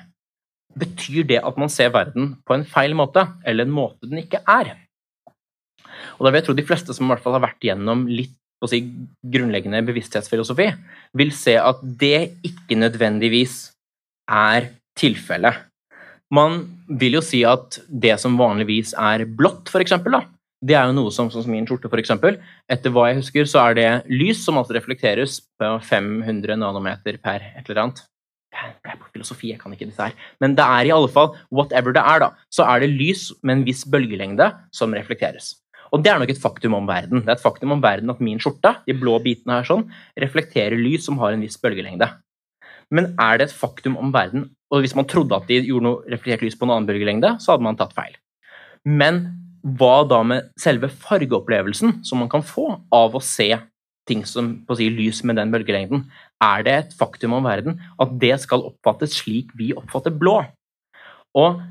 Betyr det at man ser verden på en feil måte, eller en måte den ikke er? Og da vil jeg tro de fleste som i hvert fall har vært gjennom litt si, grunnleggende bevissthetsfilosofi, vil se at det ikke nødvendigvis er tilfellet. Man vil jo si at det som vanligvis er blått, f.eks., det er jo noe som, sånn som min skjorte, f.eks. Etter hva jeg husker, så er det lys som altså reflekteres på 500 nanometer per et eller annet. Jeg er på filosofi, jeg kan ikke disse her. Men det er i alle fall, whatever det er, da, så er det lys med en viss bølgelengde som reflekteres. Og det er nok et faktum om verden. Det er et faktum om verden at min skjorte, de blå bitene her sånn, reflekterer lys som har en viss bølgelengde. Men er det et faktum om verden Og hvis man trodde at de gjorde noe reflektert lys på en annen bølgelengde, så hadde man tatt feil. Men hva da med selve fargeopplevelsen som man kan få av å se ting som på å si, lys med den bølgelengden? Er det et faktum om verden at det skal oppfattes slik vi oppfatter blå? Og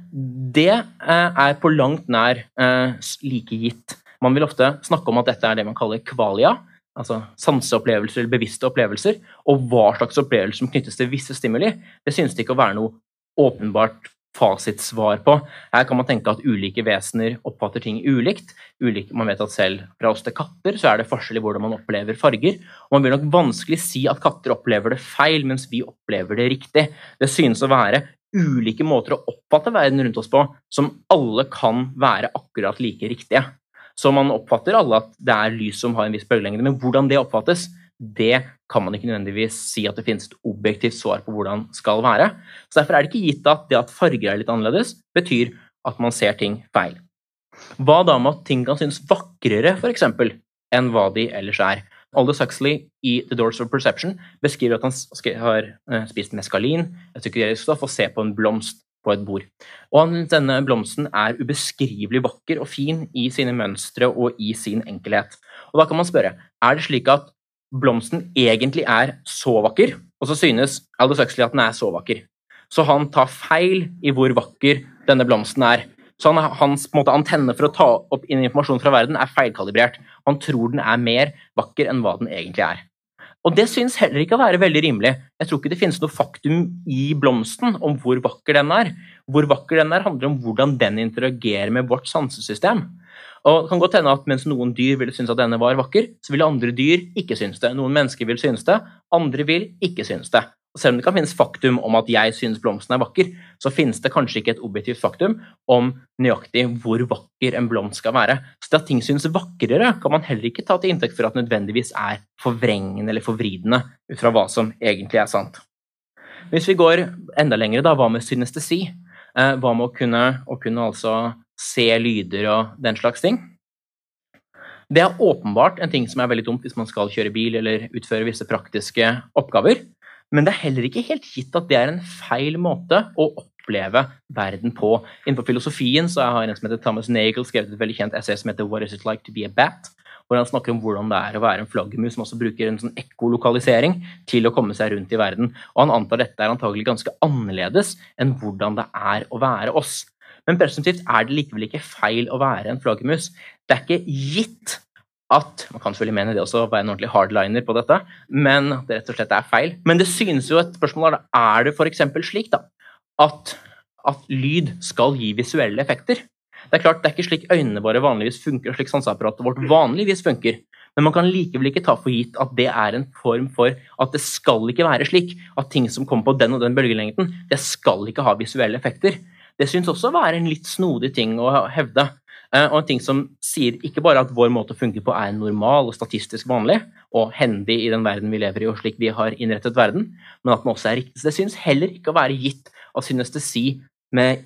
det eh, er på langt nær eh, like gitt. Man vil ofte snakke om at dette er det man kaller kvalia, altså sanseopplevelser eller bevisste opplevelser, og hva slags opplevelser som knyttes til visse stimuli. Det synes det ikke å være noe åpenbart fasitsvar på. Her kan man tenke at ulike vesener oppfatter ting ulikt. Ulike, man vet at selv fra oss til katter så er det forskjell i hvordan man opplever farger. Og man vil nok vanskelig si at katter opplever det feil, mens vi opplever det riktig. Det synes å være ulike måter å oppfatte verden rundt oss på som alle kan være akkurat like riktige. Så man oppfatter alle at det er lys som har en viss bølgelengde, men hvordan det oppfattes, det kan man ikke nødvendigvis si at det finnes et objektivt svar på hvordan skal være. Så Derfor er det ikke gitt at det at farger er litt annerledes, betyr at man ser ting feil. Hva da med at ting kan synes vakrere, f.eks., enn hva de ellers er? Aldous Huxley i The Doors of Perception beskriver at han har eh, spist meskalin, et psykedelisk stoff, og ser på en blomst på et bord. Og denne blomsten er ubeskrivelig vakker og fin i sine mønstre og i sin enkelhet. Og da kan man spørre, er det slik at blomsten egentlig er så vakker, og så synes Aldous Huxley at den er så vakker. Så han tar feil i hvor vakker denne blomsten er. Så han, hans måte, antenne for å ta opp informasjon fra verden er feilkalibrert. Han tror den er mer vakker enn hva den egentlig er. Og det synes heller ikke å være veldig rimelig. Jeg tror ikke det finnes noe faktum i blomsten om hvor vakker den er. Hvor vakker den er, handler om hvordan den interagerer med vårt sansesystem. Og det kan godt hende at Mens noen dyr ville synes at denne var vakker, så ville andre dyr ikke synes det. Noen mennesker vil synes det, andre vil ikke synes det. Selv om det kan finnes faktum om at jeg synes blomsten er vakker, så finnes det kanskje ikke et objektivt faktum om nøyaktig hvor vakker en blomst skal være. Så det at ting synes vakrere, kan man heller ikke ta til inntekt for at nødvendigvis er forvrengende eller forvridende ut fra hva som egentlig er sant. Hvis vi går enda lenger, da, hva med synestesi? Eh, hva med å kunne, å kunne altså se lyder og den slags ting. Det er åpenbart en ting som er veldig dumt hvis man skal kjøre bil eller utføre visse praktiske oppgaver, men det er heller ikke helt gitt at det er en feil måte å oppleve verden på. Innenfor filosofien så har en som heter Thomas Nagel skrevet et veldig kjent essay som heter What is it like to be a bat? hvor han snakker om hvordan det er å være en flaggermus som også bruker en sånn ekkolokalisering til å komme seg rundt i verden. Og han antar dette er antagelig ganske annerledes enn hvordan det er å være oss. Men presumptivt er det likevel ikke feil å være en flaggermus. Det er ikke gitt at Man kan selvfølgelig mene det også, være en ordentlig hardliner på dette, men det rett og slett er feil. Men det synes jo et spørsmål er, er det f.eks. slik da, at, at lyd skal gi visuelle effekter? Det er klart, det er ikke slik øynene våre vanligvis funker, og slik sanseapparatet vårt vanligvis funker. Men man kan likevel ikke ta for gitt at det er en form for at det skal ikke være slik at ting som kommer på den og den bølgelengden, det skal ikke ha visuelle effekter. Det syns også å være en litt snodig ting å hevde. Eh, og en ting som sier ikke bare at vår måte å funke på er normal og statistisk vanlig og hendig i den verden vi lever i og slik vi har innrettet verden, men at den også er riktig. Så det syns heller ikke å være gitt at synestesi med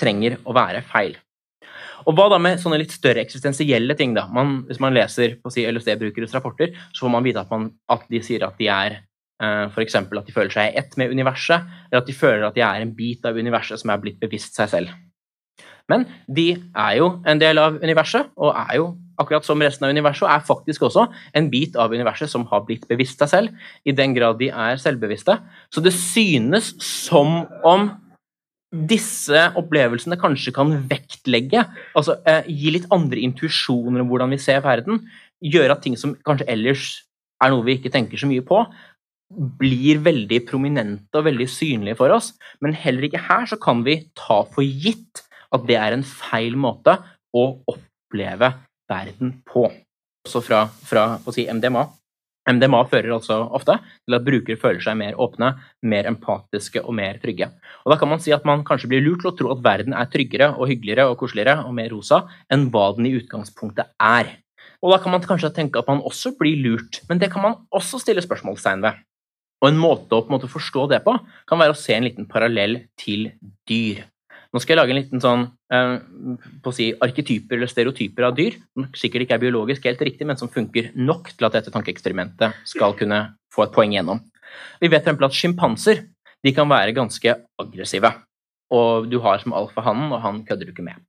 trenger å være feil. Og hva da med sånne litt større eksistensielle ting? da? Man, hvis man leser på si, LSD-brukeres rapporter, så får man vite at, man, at de sier at de er uh, f.eks. at de føler seg ett med universet, eller at de føler at de er en bit av universet som er blitt bevisst seg selv. Men de er jo en del av universet, og er jo akkurat som resten av universet, og er faktisk også en bit av universet som har blitt bevisst seg selv, i den grad de er selvbevisste. Så det synes som om disse opplevelsene kanskje kan vektlegge, altså eh, gi litt andre intuisjoner om hvordan vi ser verden, gjøre at ting som kanskje ellers er noe vi ikke tenker så mye på, blir veldig prominente og veldig synlige for oss. Men heller ikke her så kan vi ta for gitt at det er en feil måte å oppleve verden på. Også fra, fra si, MDMA. MDMA fører altså ofte til at brukere føler seg mer åpne, mer empatiske og mer trygge. Og Da kan man si at man kanskje blir lurt til å tro at verden er tryggere og hyggeligere og koseligere og mer rosa enn hva den i utgangspunktet er. Og Da kan man kanskje tenke at man også blir lurt, men det kan man også stille spørsmålstegn ved. Og En måte å på en måte forstå det på kan være å se en liten parallell til dyr. Nå skal jeg lage en liten sånn eh, på å si, arketyper eller stereotyper av dyr, som sikkert ikke er biologisk helt riktig, men som funker nok til at dette tankeeksperimentet skal kunne få et poeng gjennom. Vi vet f.eks. at sjimpanser kan være ganske aggressive. Og du har som alfahannen, og han kødder du ikke med.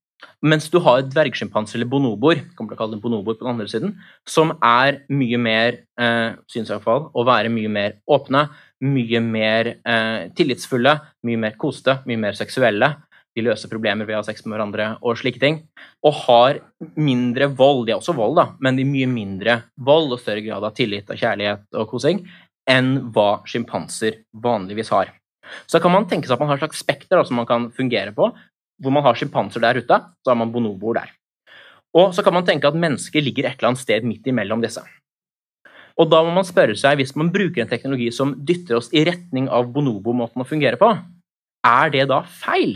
Mens du har dvergsjimpanser eller bonoboer kommer til å kalle dem bonoboer på den andre siden, som er mye mer, eh, synes jeg i hvert fall, å være mye mer åpne, mye mer eh, tillitsfulle, mye mer koste, mye mer seksuelle de løser problemer ved å ha sex med hverandre og slike ting. Og har mindre vold, de har også vold, da, men de mye mindre vold og større grad av tillit og kjærlighet og kosing enn hva sjimpanser vanligvis har. Så kan man tenke seg at man har et slags spekter som man kan fungere på. Hvor man har sjimpanser der ute, så har man bonoboer der. Og så kan man tenke at mennesker ligger et eller annet sted midt imellom disse. Og da må man spørre seg, hvis man bruker en teknologi som dytter oss i retning av bonobo-måten å fungere på, er det da feil?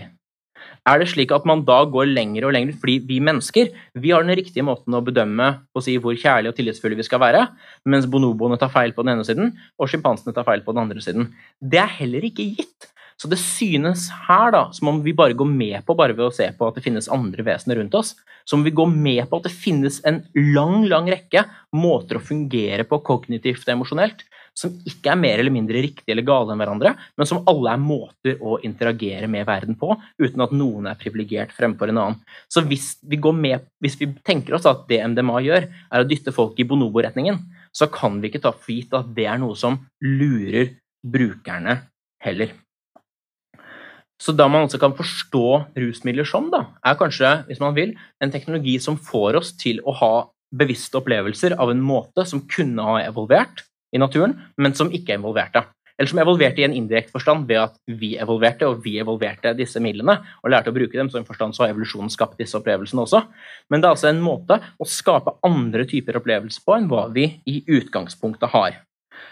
Er det slik at man da går lenger og lenger fordi vi mennesker vi har den riktige måten å bedømme og si hvor kjærlige og tillitsfulle vi skal være, mens bonoboene tar feil på den ene siden og sjimpansene tar feil på den andre siden? Det er heller ikke gitt. Så det synes her da, som om vi bare går med på bare ved å se på at det finnes andre vesener rundt oss. Som om vi går med på at det finnes en lang, lang rekke måter å fungere på kognitivt og emosjonelt som ikke er mer eller mindre riktige eller gale enn hverandre, men som alle er måter å interagere med verden på, uten at noen er privilegert fremfor en annen. Så hvis vi, med, hvis vi tenker oss at det MDMA gjør, er å dytte folk i bonobo-retningen, så kan vi ikke ta for gitt at det er noe som lurer brukerne heller. Så da man altså kan forstå rusmidler som, da, er kanskje, hvis man vil, en teknologi som får oss til å ha bevisste opplevelser av en måte som kunne ha evolvert, i naturen, men som ikke er involverte. Eller som evolverte i en indirekte forstand ved at vi evolverte, og vi evolverte disse midlene og lærte å bruke dem. Så i en forstand så har evolusjonen skapt disse opplevelsene også. Men det er altså en måte å skape andre typer opplevelser på enn hva vi i utgangspunktet har.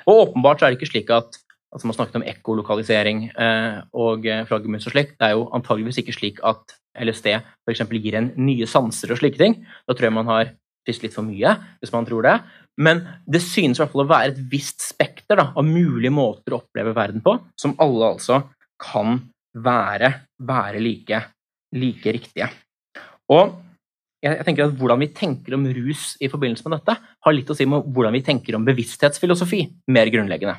Og åpenbart så er det ikke slik at altså Man snakket om ekkolokalisering eh, og flaggermus og slikt. Det er jo antageligvis ikke slik at LSD f.eks. gir en nye sanser og slike ting. Da tror jeg man har spist litt for mye, hvis man tror det. Men det synes i hvert fall å være et visst spekter da, av mulige måter å oppleve verden på, som alle altså kan være, være like, like riktige. Og jeg tenker at Hvordan vi tenker om rus i forbindelse med dette, har litt å si med hvordan vi tenker om bevissthetsfilosofi, mer grunnleggende.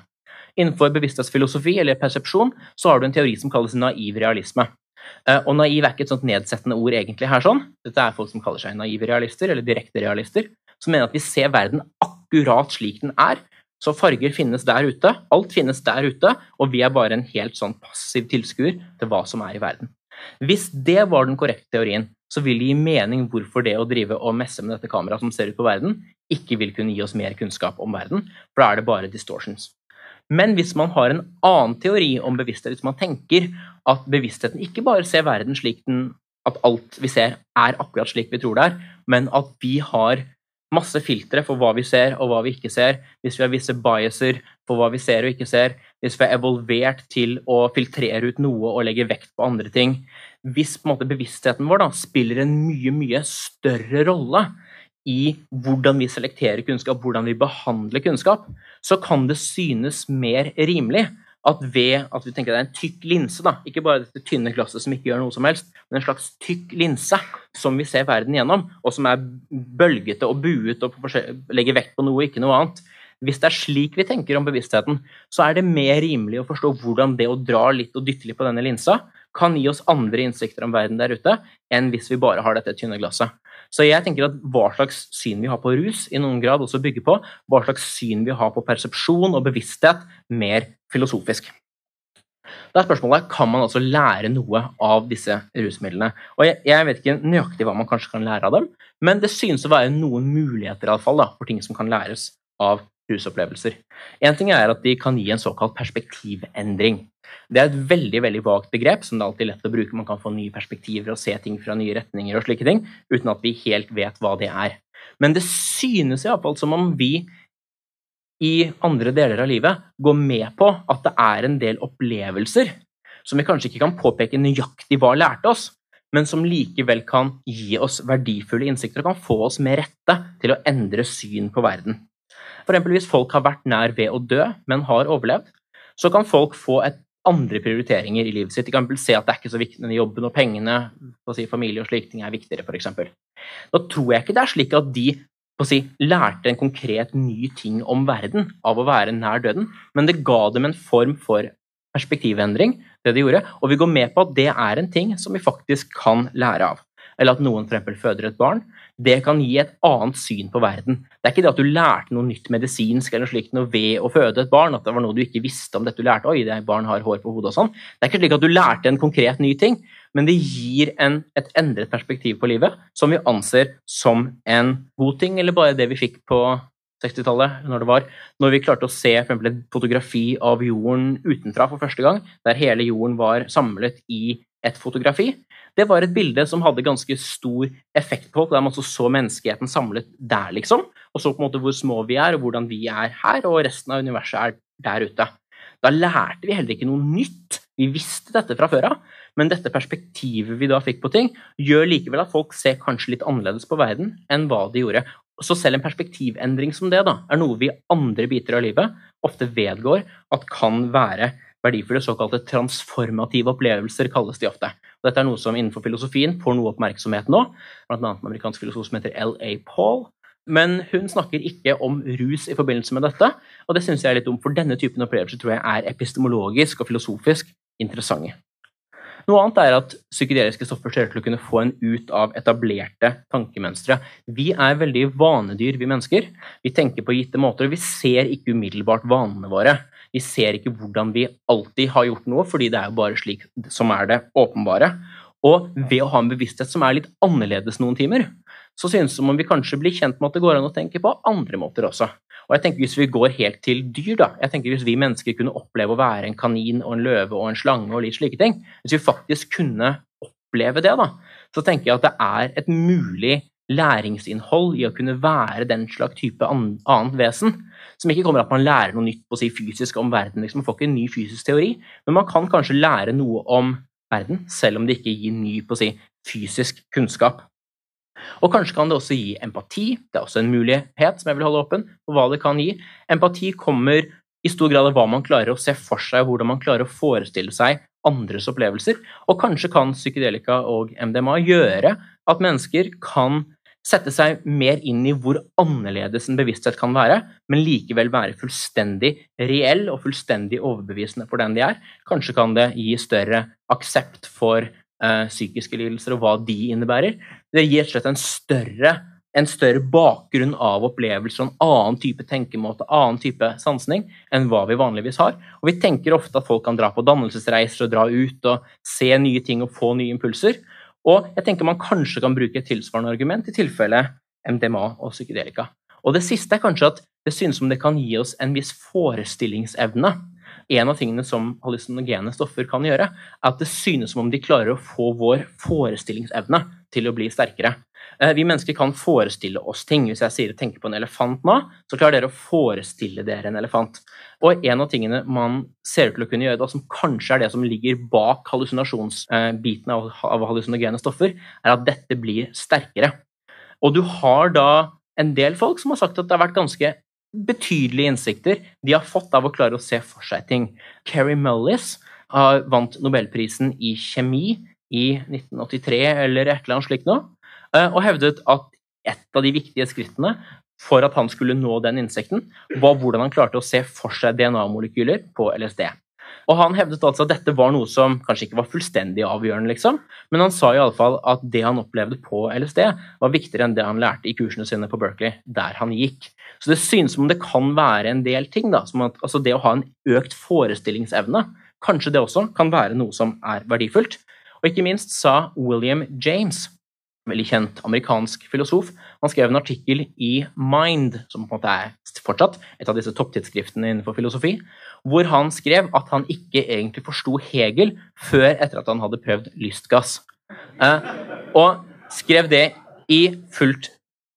Innenfor bevissthetsfilosofi eller persepsjon så har du en teori som kalles naiv realisme. Eh, og naiv er ikke et sånt nedsettende ord egentlig her. sånn. Dette er folk som kaller seg naive realister eller direkte realister som mener at vi ser verden akkurat slik den er. Så farger finnes der ute, alt finnes der ute, og vi er bare en helt sånn passiv tilskuer til hva som er i verden. Hvis det var den korrekte teorien, så vil det gi mening hvorfor det å drive og messe med dette kameraet som ser ut på verden, ikke vil kunne gi oss mer kunnskap om verden, for da er det bare distortions. Men hvis man har en annen teori om bevissthet, hvis man tenker at bevisstheten ikke bare ser verden slik den at alt vi ser, er akkurat slik vi tror det er, men at vi har masse filtre for hva vi ser og hva vi ikke ser, hvis vi har visse biaser for hva vi ser og ikke ser, hvis vi er evolvert til å filtrere ut noe og legge vekt på andre ting Hvis måte, bevisstheten vår da, spiller en mye, mye større rolle i hvordan vi selekterer kunnskap, hvordan vi behandler kunnskap, så kan det synes mer rimelig at ved at vi tenker det er en tykk linse, da, ikke bare dette tynne glasset som ikke gjør noe som helst, men en slags tykk linse som vi ser verden gjennom, og som er bølgete og buet og legger vekt på noe, ikke noe annet. Hvis det er slik vi tenker om bevisstheten, så er det mer rimelig å forstå hvordan det å dra litt og dytte litt på denne linsa kan gi oss andre innsikter om verden der ute enn hvis vi bare har dette tynne glasset. Så jeg tenker at hva slags syn vi har på rus, i noen grad også bygger på hva slags syn vi har på persepsjon og bevissthet, mer filosofisk. Da er spørsmålet kan man altså lære noe av disse rusmidlene. Og jeg, jeg, vet ikke nøyaktig hva man kanskje kan lære av dem, men det synes å være noen muligheter i alle fall, da, for ting som kan læres av rusopplevelser. En ting er at de kan gi en såkalt perspektivendring. Det er et veldig veldig vagt begrep som det er alltid lett å bruke. Man kan få nye perspektiver og se ting fra nye retninger og slike ting, uten at vi helt vet hva det er. Men det synes iallfall som om vi i andre deler av livet går med på at det er en del opplevelser som vi kanskje ikke kan påpeke nøyaktig hva lærte oss, men som likevel kan gi oss verdifulle innsikter og kan få oss med rette til å endre syn på verden. For hvis folk har vært nær ved å dø, men har overlevd, så kan folk få et andre prioriteringer i livet sitt. De kan se at det er ikke så viktig med jobben og pengene, si, familie og slike ting er viktigere, f.eks. Da tror jeg ikke det er slik at de si, lærte en konkret ny ting om verden av å være nær døden, men det ga dem en form for perspektivendring, det de gjorde, og vi går med på at det er en ting som vi faktisk kan lære av. Eller at noen f.eks. føder et barn, det kan gi et annet syn på verden. Det er ikke det at du lærte noe nytt medisinsk eller noe slikt noe ved å føde et barn, at det var noe du ikke visste om dette du lærte, oi, det barn har hår på hodet og sånn. Det er ikke slik at du lærte en konkret ny ting, men det gir en, et endret perspektiv på livet som vi anser som en god ting, eller bare det vi fikk på 60-tallet, når det var, når vi klarte å se for et fotografi av jorden utenfra for første gang, der hele jorden var samlet i et fotografi. Det var et bilde som hadde ganske stor effekt på der man så menneskeheten samlet der, liksom. Og så på en måte hvor små vi er, og hvordan vi er her, og resten av universet er der ute. Da lærte vi heller ikke noe nytt. Vi visste dette fra før av, men dette perspektivet vi da fikk på ting, gjør likevel at folk ser kanskje litt annerledes på verden enn hva de gjorde. Så selv en perspektivendring som det da, er noe vi andre biter av livet ofte vedgår at kan være verdifulle såkalte transformative opplevelser, kalles de ofte. Og dette er noe som innenfor filosofien får noe oppmerksomhet nå, annet en amerikansk filosof som heter L.A. Paul. Men hun snakker ikke om rus i forbindelse med dette, og det syns jeg er litt dumt, for denne typen opplevelser tror jeg er epistemologisk og filosofisk interessante. Noe annet er at psykedeliske stoffer ser ut til å kunne få en ut av etablerte tankemønstre. Vi er veldig vanedyr, vi mennesker. Vi tenker på gitte måter, og vi ser ikke umiddelbart vanene våre. Vi ser ikke hvordan vi alltid har gjort noe, fordi det er jo bare slik som er det åpenbare. Og ved å ha en bevissthet som er litt annerledes noen timer, så synes det som om vi kanskje blir kjent med at det går an å tenke på andre måter også. Og jeg tenker Hvis vi går helt til dyr, da, jeg tenker hvis vi mennesker kunne oppleve å være en kanin og en løve og en slange og litt slike ting, hvis vi faktisk kunne oppleve det, da, så tenker jeg at det er et mulig læringsinnhold i å kunne være den slags type annet vesen. Som ikke kommer at man lærer noe nytt på å si fysisk om verden. Liksom. Man får ikke en ny fysisk teori, men man kan kanskje lære noe om verden, selv om det ikke gir ny på å si fysisk kunnskap. Og kanskje kan det også gi empati. Det er også en mulighet som jeg vil holde åpen for hva det kan gi. Empati kommer i stor grad av hva man klarer å se for seg, og hvordan man klarer å forestille seg andres opplevelser. Og kanskje kan psykedelika og MDMA gjøre at mennesker kan sette seg mer inn i hvor annerledes en bevissthet kan være, men likevel være fullstendig reell og fullstendig overbevisende for den de er. Kanskje kan det gi større aksept for uh, psykiske lidelser og hva de innebærer. Det gir rett slett en større, en større bakgrunn av opplevelser og en annen type tenkemåte, annen type sansning, enn hva vi vanligvis har. Og Vi tenker ofte at folk kan dra på dannelsesreiser og dra ut og se nye ting og få nye impulser. Og jeg tenker man kanskje kan bruke et tilsvarende argument i tilfelle MDMA og psykedelika. Og det siste er kanskje at det synes som det kan gi oss en viss forestillingsevne en av tingene som hallusinogene stoffer kan gjøre, er at det synes som om de klarer å få vår forestillingsevne til å bli sterkere. Eh, vi mennesker kan forestille oss ting. Hvis jeg sier tenker på en elefant nå, så klarer dere å forestille dere en elefant. Og en av tingene man ser ut til å kunne gjøre, da, som kanskje er det som ligger bak hallusinasjonsbiten av, av hallusinogene stoffer, er at dette blir sterkere. Og du har da en del folk som har sagt at det har vært ganske betydelige innsikter de har fått av å klare å se for seg ting. Keri Mullis vant nobelprisen i kjemi i 1983 eller et eller annet slikt noe, eh, og hevdet at et av de viktige skrittene for at han skulle nå den insekten, var hvordan han klarte å se for seg DNA-molekyler på LSD. Og Han hevdet altså at dette var noe som kanskje ikke var fullstendig avgjørende, liksom, men han sa i alle fall at det han opplevde på LSD, var viktigere enn det han lærte i kursene sine på Berkeley, der han gikk. Så det synes som om det kan være en del ting, da, som at, altså det å ha en økt forestillingsevne, kanskje det også kan være noe som er verdifullt. Og ikke minst sa William James, veldig kjent amerikansk filosof. Han skrev en artikkel i Mind, som på en måte er fortsatt et av disse topptidsskriftene innenfor filosofi, hvor han skrev at han ikke egentlig forsto Hegel før etter at han hadde prøvd lystgass. Eh, og skrev det i fullt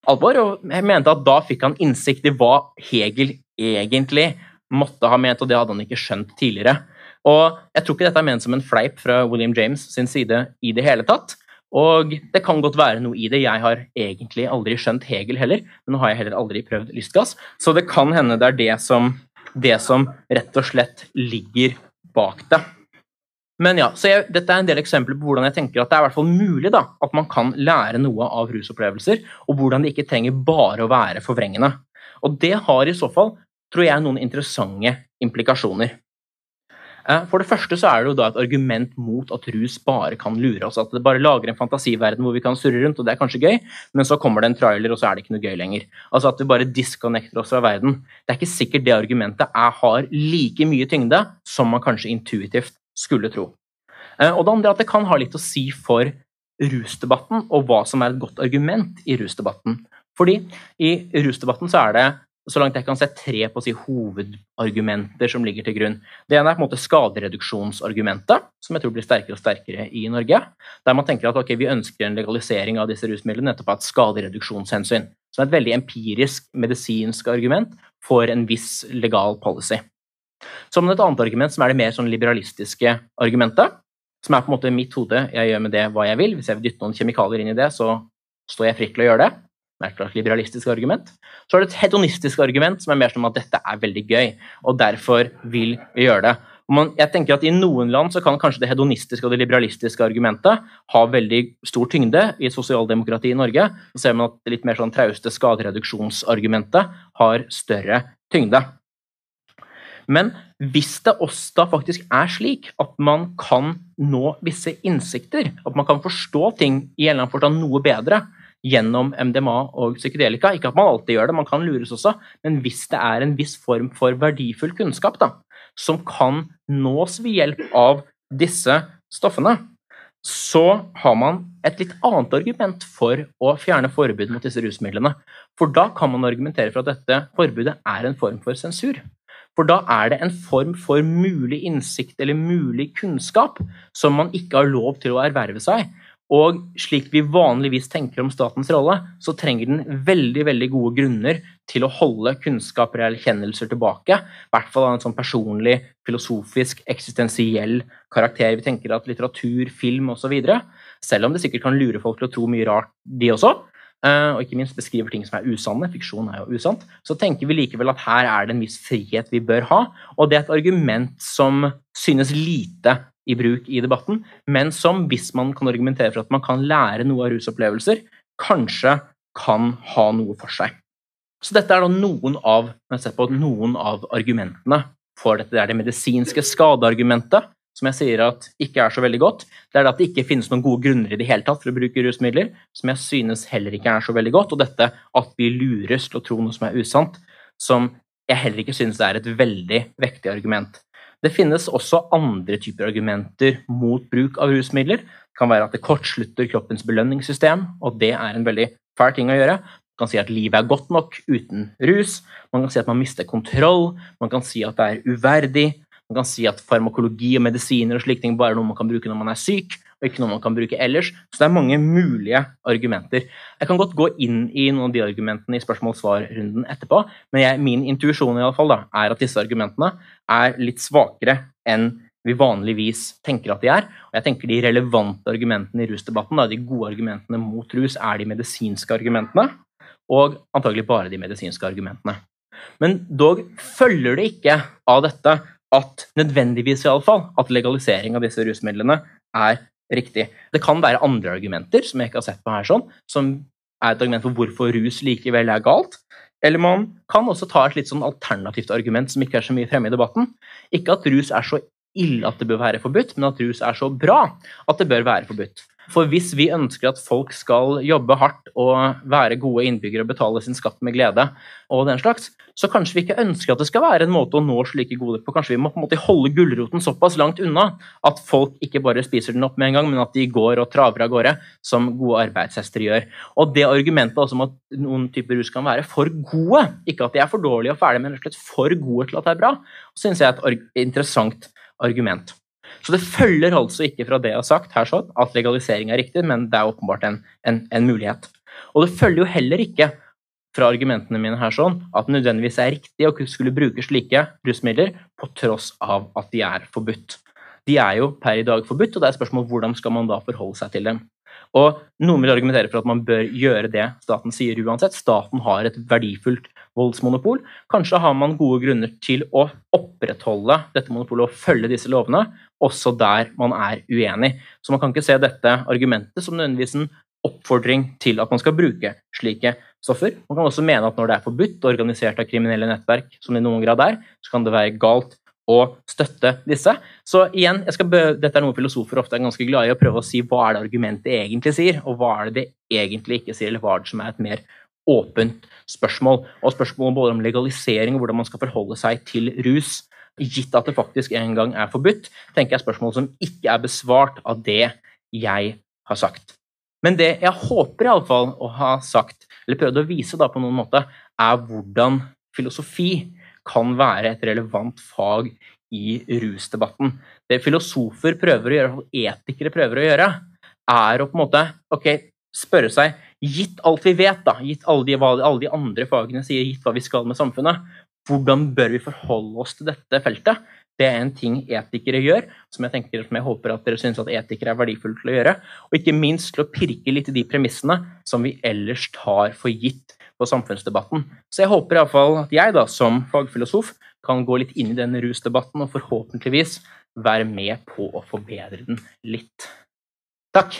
alvor, og jeg mente at da fikk han innsikt i hva Hegel egentlig måtte ha ment, og det hadde han ikke skjønt tidligere. Og jeg tror ikke dette er ment som en fleip fra William James sin side i det hele tatt. Og det kan godt være noe i det. Jeg har egentlig aldri skjønt Hegel heller, men nå har jeg heller aldri prøvd lystgass, så det kan hende det er det som, det som rett og slett ligger bak det. Men ja, så jeg, Dette er en del eksempler på hvordan jeg tenker at det er i hvert fall mulig da, at man kan lære noe av rusopplevelser, og hvordan det ikke trenger bare å være forvrengende. Og det har i så fall, tror jeg, noen interessante implikasjoner. For det første så er det jo da et argument mot at rus bare kan lure oss. At det bare lager en fantasiverden hvor vi kan surre rundt, og det er kanskje gøy, men så kommer det en trailer, og så er det ikke noe gøy lenger. Altså at vi bare disconnecter oss fra verden. Det er ikke sikkert det argumentet er, har like mye tyngde som man kanskje intuitivt skulle tro. Eh, og det andre er at det kan ha litt å si for rusdebatten, og hva som er et godt argument i rusdebatten. Fordi i rusdebatten så er det så langt jeg kan se, tre på å si, hovedargumenter som ligger til grunn. Det ene er på en måte skadereduksjonsargumentet, som jeg tror blir sterkere og sterkere i Norge. Der man tenker at okay, vi ønsker en legalisering av disse rusmidlene nettopp av et skadereduksjonshensyn. Som er et veldig empirisk, medisinsk argument for en viss legal policy. Som et annet argument, som er det mer sånn liberalistiske argumentet, som er på en måte mitt hode, jeg gjør med det hva jeg vil. Hvis jeg vil dytte noen kjemikalier inn i det, så står jeg fritt til å gjøre det er slags liberalistisk argument. Så er det et hedonistisk argument, som er mer som at dette er veldig gøy, og derfor vil vi gjøre det. Jeg tenker at I noen land så kan kanskje det hedonistiske og det liberalistiske argumentet ha veldig stor tyngde. I sosialdemokratiet sosialdemokrati i Norge så ser man at det litt mer sånn trauste skadereduksjonsargumentet har større tyngde. Men hvis det også da faktisk er slik at man kan nå visse innsikter, at man kan forstå ting i en eller annen forstand noe bedre, gjennom MDMA og psykedelika. Ikke at man alltid gjør det, man kan lures også, men hvis det er en viss form for verdifull kunnskap da, som kan nås ved hjelp av disse stoffene, så har man et litt annet argument for å fjerne forbud mot disse rusmidlene. For da kan man argumentere for at dette forbudet er en form for sensur. For da er det en form for mulig innsikt eller mulig kunnskap som man ikke har lov til å erverve seg, og slik vi vanligvis tenker om statens rolle, så trenger den veldig veldig gode grunner til å holde kunnskaper eller erkjennelser tilbake. I hvert fall av en sånn personlig, filosofisk, eksistensiell karakter. Vi tenker at litteratur, film osv., selv om det sikkert kan lure folk til å tro mye rart, de også, eh, og ikke minst beskriver ting som er usanne, fiksjon er jo usant, så tenker vi likevel at her er det en viss frihet vi bør ha, og det er et argument som synes lite i bruk i debatten, men som, hvis man kan argumentere for at man kan lære noe av rusopplevelser, kanskje kan ha noe for seg. Så dette er da noen av, noen av argumentene for dette. Det er det medisinske skadeargumentet, som jeg sier at ikke er så veldig godt. Det er det at det ikke finnes noen gode grunner i det hele tatt for å bruke rusmidler, som jeg synes heller ikke er så veldig godt. Og dette at vi lures til å tro noe som er usant, som jeg heller ikke synes er et veldig vektig argument. Det finnes også andre typer argumenter mot bruk av rusmidler. Det kan være at det kortslutter kroppens belønningssystem, og det er en veldig fæl ting å gjøre. Man kan si at livet er godt nok uten rus. Man kan si at man mister kontroll. Man kan si at det er uverdig. Man kan si at farmakologi og medisiner og slike ting bare er noe man kan bruke når man er syk, og ikke noe man kan bruke ellers. Så det er mange mulige argumenter. Jeg kan godt gå inn i noen av de argumentene i spørsmål-svar-runden etterpå, men jeg, min intuisjon i alle fall er at disse argumentene er litt svakere enn vi vanligvis tenker at de er. Og jeg tenker De relevante argumentene i rusdebatten, da, de gode argumentene mot rus, er de medisinske argumentene, og antagelig bare de medisinske argumentene. Men dog følger det ikke av dette at nødvendigvis i alle fall, at legalisering av disse rusmidlene er riktig. Det kan være andre argumenter som jeg ikke har sett på her, sånn, som er et argument for hvorfor rus likevel er galt. Eller man kan også ta et litt sånn alternativt argument som ikke er så mye fremme i debatten. Ikke at rus er så ille at det bør være forbudt, men at rus er så bra at det bør være forbudt. For hvis vi ønsker at folk skal jobbe hardt og være gode innbyggere og betale sin skatt med glede, og den slags, så kanskje vi ikke ønsker at det skal være en måte å nå slike goder på. Kanskje vi må på en måte holde gulroten såpass langt unna at folk ikke bare spiser den opp med en gang, men at de går og traver av gårde, som gode arbeidshester gjør. Og det argumentet også om at noen typer rus kan være for gode, ikke at de er for dårlige og ferdige, men rett og slett for gode til at det er bra, syns jeg er et interessant argument. Så det følger altså ikke fra det jeg har sagt her sånn, at legalisering er riktig, men det er åpenbart en, en, en, mulighet. Og det følger jo heller ikke fra argumentene mine her sånn at det nødvendigvis er riktig å skulle bruke slike rusmidler på tross av at de er forbudt. De er jo per i dag forbudt, og det er spørsmål hvordan skal man da forholde seg til dem. Og Noen vil argumentere for at man bør gjøre det staten sier uansett. Staten har et verdifullt voldsmonopol. Kanskje har man gode grunner til å opprettholde dette monopolet og følge disse lovene, også der man er uenig. Så man kan ikke se dette argumentet som nødvendigvis en oppfordring til at man skal bruke slike stoffer. Man kan også mene at når det er forbudt og organisert av kriminelle nettverk, som det i noen grad er, så kan det være galt å støtte disse. Så igjen, dette er noe filosofer ofte er ganske glad i, å prøve å si hva er det argumentet egentlig sier, og hva er det det egentlig ikke sier, eller hva er det som er et mer åpent spørsmål. Og spørsmål både om legalisering og hvordan man skal forholde seg til rus, gitt at det faktisk en gang er forbudt, tenker jeg spørsmål som ikke er besvart av det jeg har sagt. Men det jeg håper i alle fall å ha sagt, eller prøvd å vise da på noen måte, er hvordan filosofi kan være et relevant fag i rusdebatten. Det filosofer prøver å gjøre, etikere prøver å gjøre, er å på en måte ok, spørre seg Gitt alt vi vet, da, gitt alle de, hva alle de andre fagene sier, gitt hva vi skal med samfunnet, hvordan bør vi forholde oss til dette feltet? Det er en ting etikere gjør, som jeg tenker som jeg håper at dere syns at etikere er verdifullt til å gjøre. Og ikke minst til å pirke litt i de premissene som vi ellers tar for gitt på samfunnsdebatten. Så jeg håper iallfall at jeg, da, som fagfilosof, kan gå litt inn i denne rusdebatten og forhåpentligvis være med på å forbedre den litt. Takk.